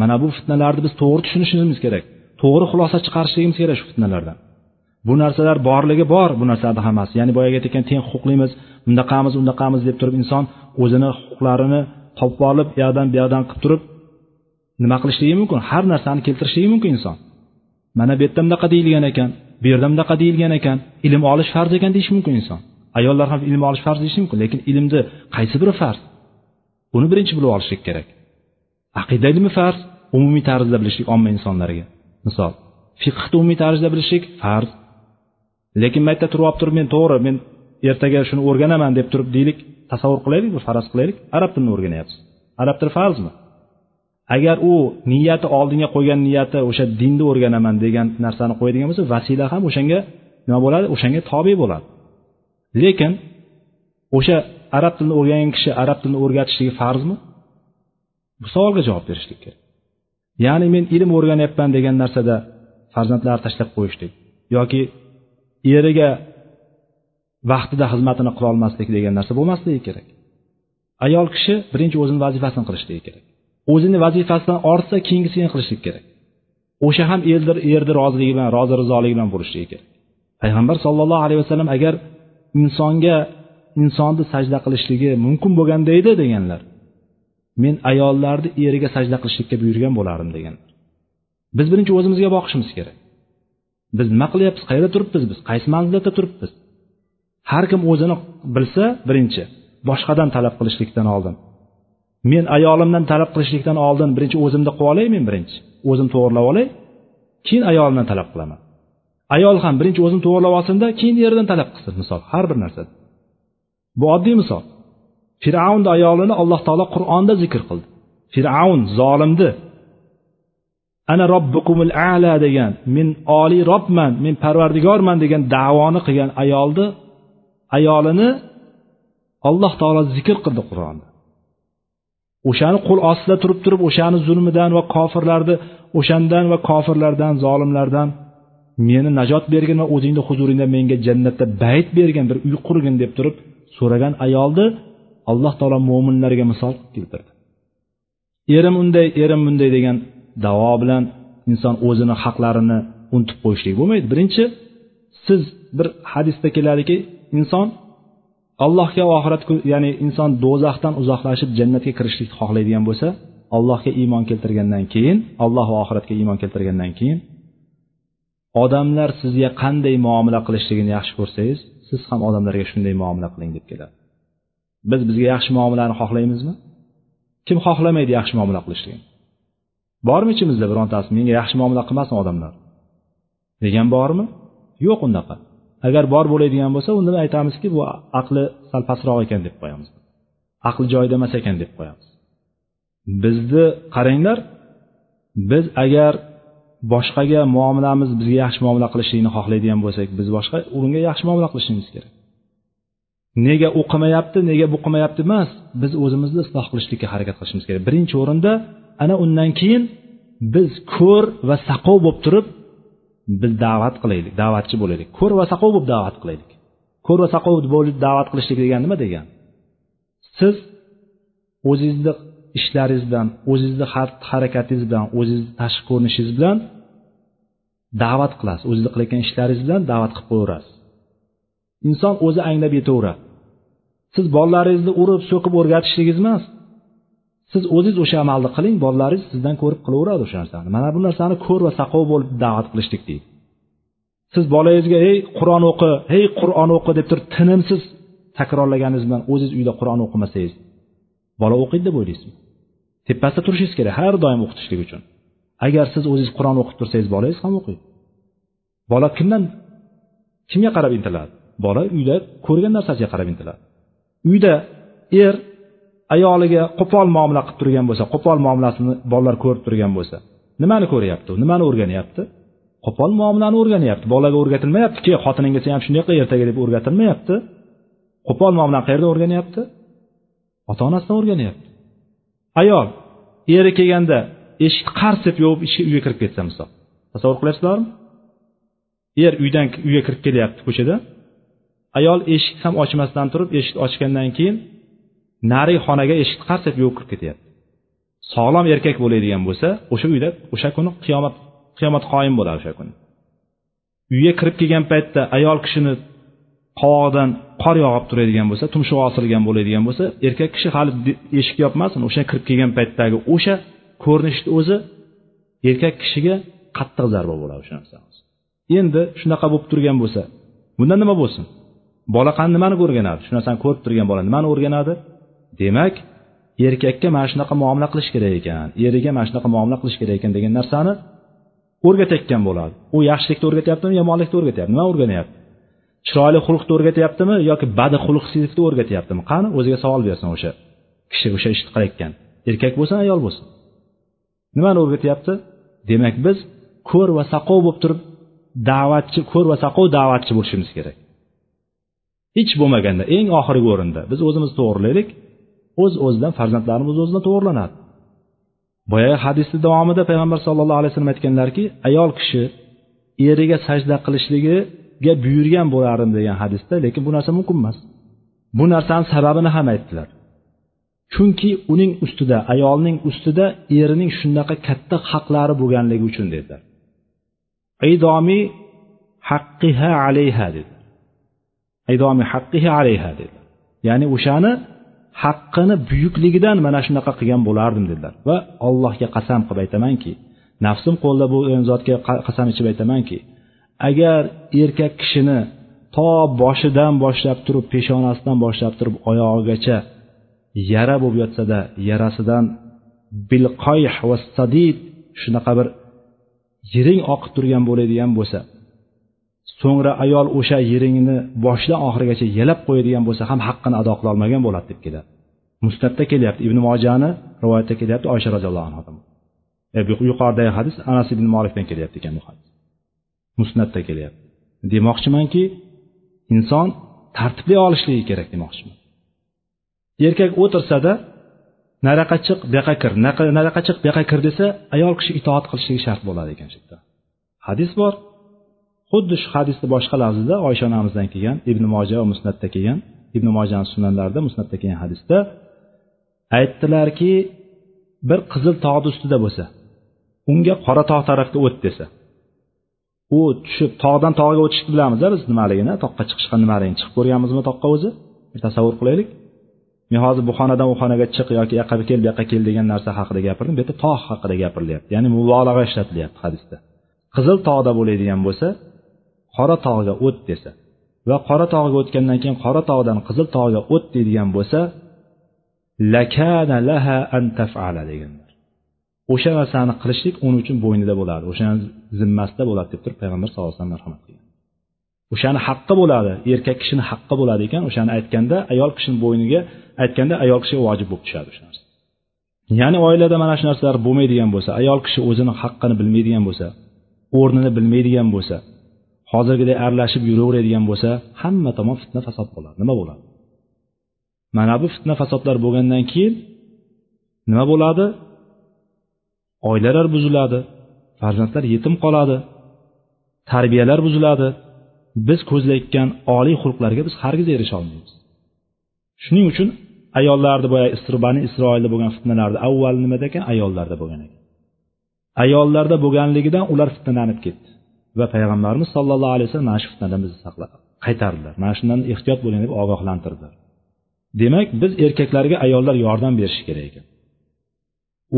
Mana bu fitnalarni biz to'g'ri tushunishimiz kerak. To'g'ri xulosa chiqarishligimiz kerak shu fitnalardan. Bu narsalar borligi bor bu narsalarni hammasi. Ya'ni boyagi aytgan teng huquqlimiz undaqamiz undaqamiz deb turib inson o'zini huquqlarini topib olib u yoqdan bu yoqdan qilib turib nima qilishligi mumkin? Har narsani keltirishligi mumkin inson. Mana bu yerda bunaqa deyilgan ekan bu yerda bunaqa deyilgan ekan. Ilm olish farz ekan deyishi mumkin inson. Ayollar ham ilm olish farz deyishi mumkin lekin ilmni qaysi biri farz? Buni birinchi bilib olishlik kerak. Aqida ilmi farz umumiy tarzda bilishlik omma insonlarga. Misol fiqhni umumiy tarzda bilishlik farz. Lekin man yerda turib olib turib men to'g'ri men ertaga shuni o'rganaman deb turib deylik tasavvur qilaylik bir faraz qilaylik? Arab tilini o'rganyapsiz. Arab tili farzmi? Agar u niyati oldinga qo'ygan niyati o'sha dinni o'rganaman degan narsani qo'yadigan bo'lsa vasila ham o'shanga nima bo'ladi? O'shanga tobe bo'ladi. Lekin o'sha arab tilini o'rgangan kishi arab tilini o'rgatishligi farzmi? Bu savolga javob berishlik kerak. Ya'ni men ilm o'rganyapman degan narsada farzandlarni tashlab qo'yishlik yoki eriga vaqtida xizmatini qilolmaslik degan narsa bo'lmasligi kerak. Ayol kishi birinchi o'zini vazifasini qilishligi kerak. O'zini vazifasidan ortsa keyingisini qilishlik kerak. O'sha ham eldir erni roziligi bilan rozi rizoligi bilan bo'lishligi kerak. Payg'ambar sollallohu alayhi vasallam agar insonga insonni sajda qilishligi mumkin bo'lganda edi deganlar. Men ayollarni eriga sajda qilishlikka buyurgan bo'lardim deganlar. Biz birinchi o'zimizga boqishimiz kerak. Biz nima qilyapmiz qayerda turibmiz biz? Qaysi manzilda turibmiz har kim o'zini bilsa birinchi boshqadan talab qilishlikdan oldin. Men ayolimdan talab qilishlikdan oldin birinchi o'zimni qilib olay men birinchi. O'zim to'g'irlab olay keyin ayolimdan talab qilaman. Ayol ham birinchi o'zini to'g'irlab olsinda keyin eridan talab qilsin misol har bir narsada bu oddiy misol. Fir'avnni ayolini alloh taolo qur'onda zikr qildi. Fir'avn zolimni ana robbukumul ala degan men oliy robman men parvardigorman degan davoni qilgan ayolni ayolini alloh taolo zikr qildi qur'onda. O'shani qo'l ostida turib turib o'shani zulmidan va kofirlarni o'shandan va kofirlardan zolimlardan meni najot bergin va o'zingni huzuringda menga jannatda bayt bergin bir uy qurgin deb turib so'ragan ayolni alloh taolo mo'minlarga misol keltirdi erim unday erim bunday degan davo bilan inson o'zini haqlarini unutib qo'yishlik bo'lmaydi. Birinchi siz bir hadisda keladiki inson allohga oxirat ya'ni inson do'zaxdan uzoqlashib jannatga kirishlikni xohlaydigan bo'lsa allohga iymon keltirgandan keyin alloh va oxiratga iymon keltirgandan keyin odamlar sizga qanday muomala qilishligini yaxshi ko'rsangiz siz ham odamlarga shunday muomala qiling deb keladi. Biz bizga yaxshi muomalani xohlaymizmi? Kim xohlamaydi yaxshi muomala qilishligini? Bormi ichimizda birontasi? Menga yaxshi muomala qilmasin odamlar. Degan bormi? Yo'q unaqa agar bor bo'ladigan bo'lsa unda aytamizki bu aqli sal pastroq ekan deb qo'yamiz. Aqli joyida emas ekan deb qo'yamiz. Bizni qaranglar biz agar boshqaga muomalamiz bizga yaxshi muomala qilishlikni xohlaydigan bo'lsak biz boshqa unga yaxshi muomala qilishimiz kerak. Nega u qilmayapti nega bu qilmayapti emas biz o'zimizni isloh qilishlikka harakat qilishimiz kerak. Birinchi o'rinda ana undan keyin biz ko'r va saqov bo'lib turib biz da'vat qilaylik da'vatchi bo'laylik. Ko'r va saqov bo'lib da'vat qilaylik. Ko'r va saqov bo'lib da'vat qilishlik degani nima degani siz o'zingizni ishlaringiz bilan o'zingizni xatti harakatingiz bilan o'zingizni tashqi ko'rinishingiz bilan da'vat qilasiz. O'zingiz qilayotgan ishlaringiz bilan da'vat qilib qo'yaverasiz. Inson o'zi anglab yetaveradi. Siz bolalaringizni urib so'kib o'rgatishligingiz emas. Siz o'zingiz o'sha amalni qiling bolalaringiz sizdan ko'rib qilaveradi o'sha narsani. Mana bu narsani ko'r va saqov bo'lib da'vat qilishlik deydi. Siz bolangizga ey qur'on o'qi ey qur'on o'qi deb turib tinimsiz takrorlaganingiz bilan o'zingiz uyda qur'on o'qimasangiz bola o'qiydi deb o'ylaysizmi? Tepasida turishingiz kerak har doim o'qitishlik uchun. Agar siz o'zingiz qur'on o'qib tursangiz bolangiz ham o'qiydi. Bola kimdan kimga qarab intiladi? Bola uyda ko'rgan narsasiga qarab intiladi. Uyda er ayoliga qo'pol muomala qilib turgan bo'lsa qo'pol muomalasini bolalar ko'rib turgan bo'lsa nimani ko'ryapti? U nimani o'rganyapti? Qo'pol muomalani o'rganyapti. Bolaga o'rgatilmayapti. Ke xotiningga ham shunday qil ertaga deb o'rgatilmayapti. Qo'pol muomalani qayerdan o'rganyapti? Ota onasidan o'rganyapti. Ayol eri kelganda eshikni qars deb yopib uyga kirib ketsa misol tasavvur qilyapsizlarmi er uydan uyga kirib kelyapti ko'chada. Ayol eshikni ham ochmasdan turib eshikni ochgandan keyin narigi xonaga eshik qars etib yopib kirib ketyapti. Sog'lom erkak bo'ladigan bo'lsa o'sha uyda o'sha kuni qiyomat qiyomat qoyim bo'ladi o'sha kuni. Uyga kirib kelgan paytda ayol kishini qovog'idan qor yog'ib turadigan bo'lsa tumshug'i osilgan bo'ladigan bo'lsa erkak kishi hali eshik yopmasin o'sha kirib kelgan paytdagi o'sha ko'rinishni o'zi erkak kishiga qattiq zarba bo'ladi o'sha narsa endi shunaqa bo'lib turgan bo'lsa bundan nima bo'lsin? Bola qani nimani o'rganadi shu narsani ko'rib turgan bola nimani o'rganadi? Demak erkakka mana shunaqa muomala qilish kerak ekan eriga mana shunaqa muomala qilish kerak ekan degan narsani o'rgatayotgan bo'ladi. U yaxshilikni o'rgatyaptimi yomonlikni o'rgatyapti nima o'rganyapti? Chiroyli xulqni o'rgatyaptimi yoki badxulqsizlikni o'rgatyaptimi? Qani o'ziga savol bersin o'sha kishi o'sha ishni qilayotgan erkak bo'lsin ayol bo'lsin. Nimani o'rgatyapti? Demak biz ko'r va saqov bo'lib turib da'vatchi ko'r va saqov da'vatchi bo'lishimiz kerak. Hech bo'lmaganda eng oxirgi o'rinda biz o'zimizni to'g'rilaylik. O'z uz o'zidan farzandlarimiz o'zidan to'g'irlanadi boyagi hadisni davomida payg'ambar sallallohu alayhi vasallam aytganlarki ayol kishi eriga sajda qilishligiga buyurgan bo'lardim degan hadisda lekin bu narsa mumkin emas. Bu narsani sababini ham aytdilar. Chunki uning ustida ayolning ustida erining shunaqa katta haqlari bo'lganligi uchun dedilar. Idomi haqqiha alayha dedi idomi haqqiha alayha dedi ya'ni o'shani haqqini buyukligidan mana shunaqa qilgan bo'lardim dedilar. Va allohga qasam qilib aytamanki nafsim qo'lida bo'lgan zotga qasam ichib aytamanki agar erkak kishini to boshidan boshlab turib peshonasidan boshlab turib oyog'igacha yara bo'lib yotsada yarasidan bilqoyh va sadid shunaqa bir yiring oqib turgan bo'ladigan bo'lsa so'ngra ayol o'sha yiringni boshidan oxirigacha yalab qo'yadigan bo'lsa ham haqqini ado qilolmagan bo'ladi deb keladi. Musnatda kelyapti. Ibn mojani rivoyatda kelyapti oysha roziyallohu anhudan e, yuqoridagi hadis anas ibn molikdan kelyapti ekan bu hadis. Musnatda kelyapti. Demoqchimanki inson tartibli olishligi kerak demoqchiman. Erkak o'tirsada naraqa chiq bu yoqqa kir naraqa chiq bu yoqqa kir desa ayol kishi itoat qilishligi shart bo'ladi ekan shu yerda hadis bor. Xuddi shu hadisni boshqa lafzida oysha onamizdan kelgan ibn moja va musnatda kelgan ibn mojani sunanlarida musnatda kelgan hadisda aytdilarki bir qizil tog'ni ustida bo'lsa unga qora tog' tarafga o't desa u tushib tog'dan tog'ga o'tishni bilamiz biz nimaligini toqqa chiqishga nimaligini chiqib ko'rganmizmi toqqa o'zi? Tasavvur qilaylik. Men hozir bu xonadan u xonaga chiq yoki yoqqa kel bu yoqqa kel degan narsa haqida gapirdim bu yerda tog' haqida gapirilyapti ya'ni mubolag'a ishlatilyapti hadisda. Qizil tog'da bo'ladigan bo'lsa qora tog'ga o't desa va qora tog'ga o'tgandan keyin qora tog'dan qizil tog'ga o't deydigan bo'lsa lakana laha an tafala deganlar. O'sha narsani qilishlik uning uchun bo'ynida bo'ladi o'shani zimmasida bo'ladi deb turib payg'ambar sallallohu alayhi vasallam marhamat qilgan. O'shani haqqi bo'ladi erkak kishini haqqi bo'ladi ekan o'shani aytganda ayol kishini bo'yniga aytganda ayol kishiga vojib bo'lib tushadi o'sha narsa. Ya'ni oilada mana shu narsalar bo'lmaydigan bo'lsa ayol kishi o'zini haqqini bilmaydigan bo'lsa o'rnini bilmaydigan bo'lsa hozirgidek aralashib yuraveradigan bo'lsa hamma tomon fitna fasod bo'ladi. Nima bo'ladi? Mana bu fitna fasodlar bo'lgandan keyin nima bo'ladi? Oilalar buziladi farzandlar yetim qoladi tarbiyalar buziladi. Biz ko'zlayotgan oliy xulqlarga biz hargiz erisha olmaymiz. Shuning uchun ayollarni boya bani isroilda bo'lgan fitnalarni avval nimada ekan ayollarda bo'lgan ekan. Ayollarda bo'lganligidan ular fitnalanib ketdi. Va payg'ambarimiz sollallohu alayhi vasallam mana shu fitnadan bizni qaytardilar. Mana shundan ehtiyot bo'ling deb ogohlantirdilar. Demak biz erkaklarga ayollar yordam berishi kerak ekan.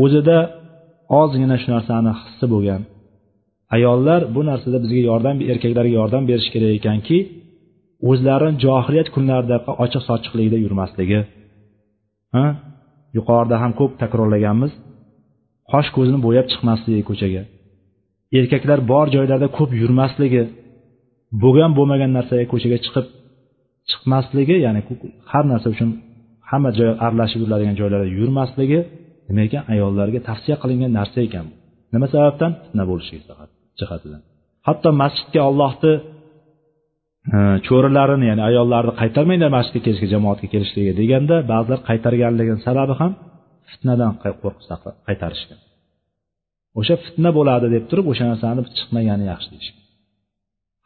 O'zida ozgina shu narsani hissi bo'lgan ayollar bu narsada bizga yordam erkaklarga yordam berishi kerak ekanki o'zlarini johiliyat kunlaridaqa ochiq sochiqlikda yurmasligi ha? Yuqorida ham ko'p takrorlaganmiz. Qosh ko'zini bo'yab chiqmasligi ko'chaga. Erkaklar bor joylarda ko'p yurmasligi bo'lgan bo'lmagan narsaga ko'chaga chiqib chiqmasligi ya'ni har narsa uchun hamma joy aralashib yuriladigan joylarda yurmasligi nima ekan ayollarga tavsiya qilingan narsa ekan nima sababdan? Fitna bo'lishligi jihatidan. Hatto masjidga ollohni e, cho'rilarini ya'ni ayollarni qaytarmanglar masjidga kelishga jamoatga kelishligi deganda ba'zilar qaytarganligini sababi ham fitnadan qo'rqib qaytarishgan. O'sha fitna bo'ladi deb turib o'sha narsani chiqmagani yaxshi deyishgan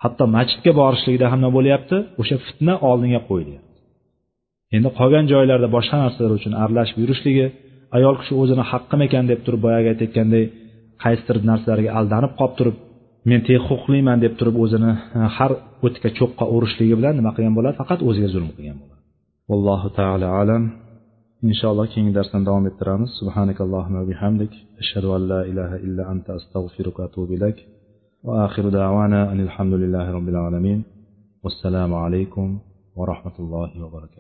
hatto masjidga borishlikda ham nima bo'lyapti? O'sha fitna oldinga qo'yilyapti. Endi qolgan joylarda boshqa narsalar uchun aralashib yurishligi ayol kishi o'zini haqqim ekan deb turib boyagi aytayotganday qaysidir narsalarga aldanib qolib turib men huquqliman deb turib o'zini e, har o'tga cho'qqa urishligi bilan nima qilgan bo'ladi? Faqat o'ziga zulm qilgan bo'ladi. Allohu taolo alam. inshaalloh keyingi darsdan davom ettiramiz subhanakallohumma bihamdik ashhadu an la ilaha illa anta astag'firuka va atubu ilayk وآخر دعوانا أن الحمد لله رب العالمين والسلام عليكم ورحمة الله وبركاته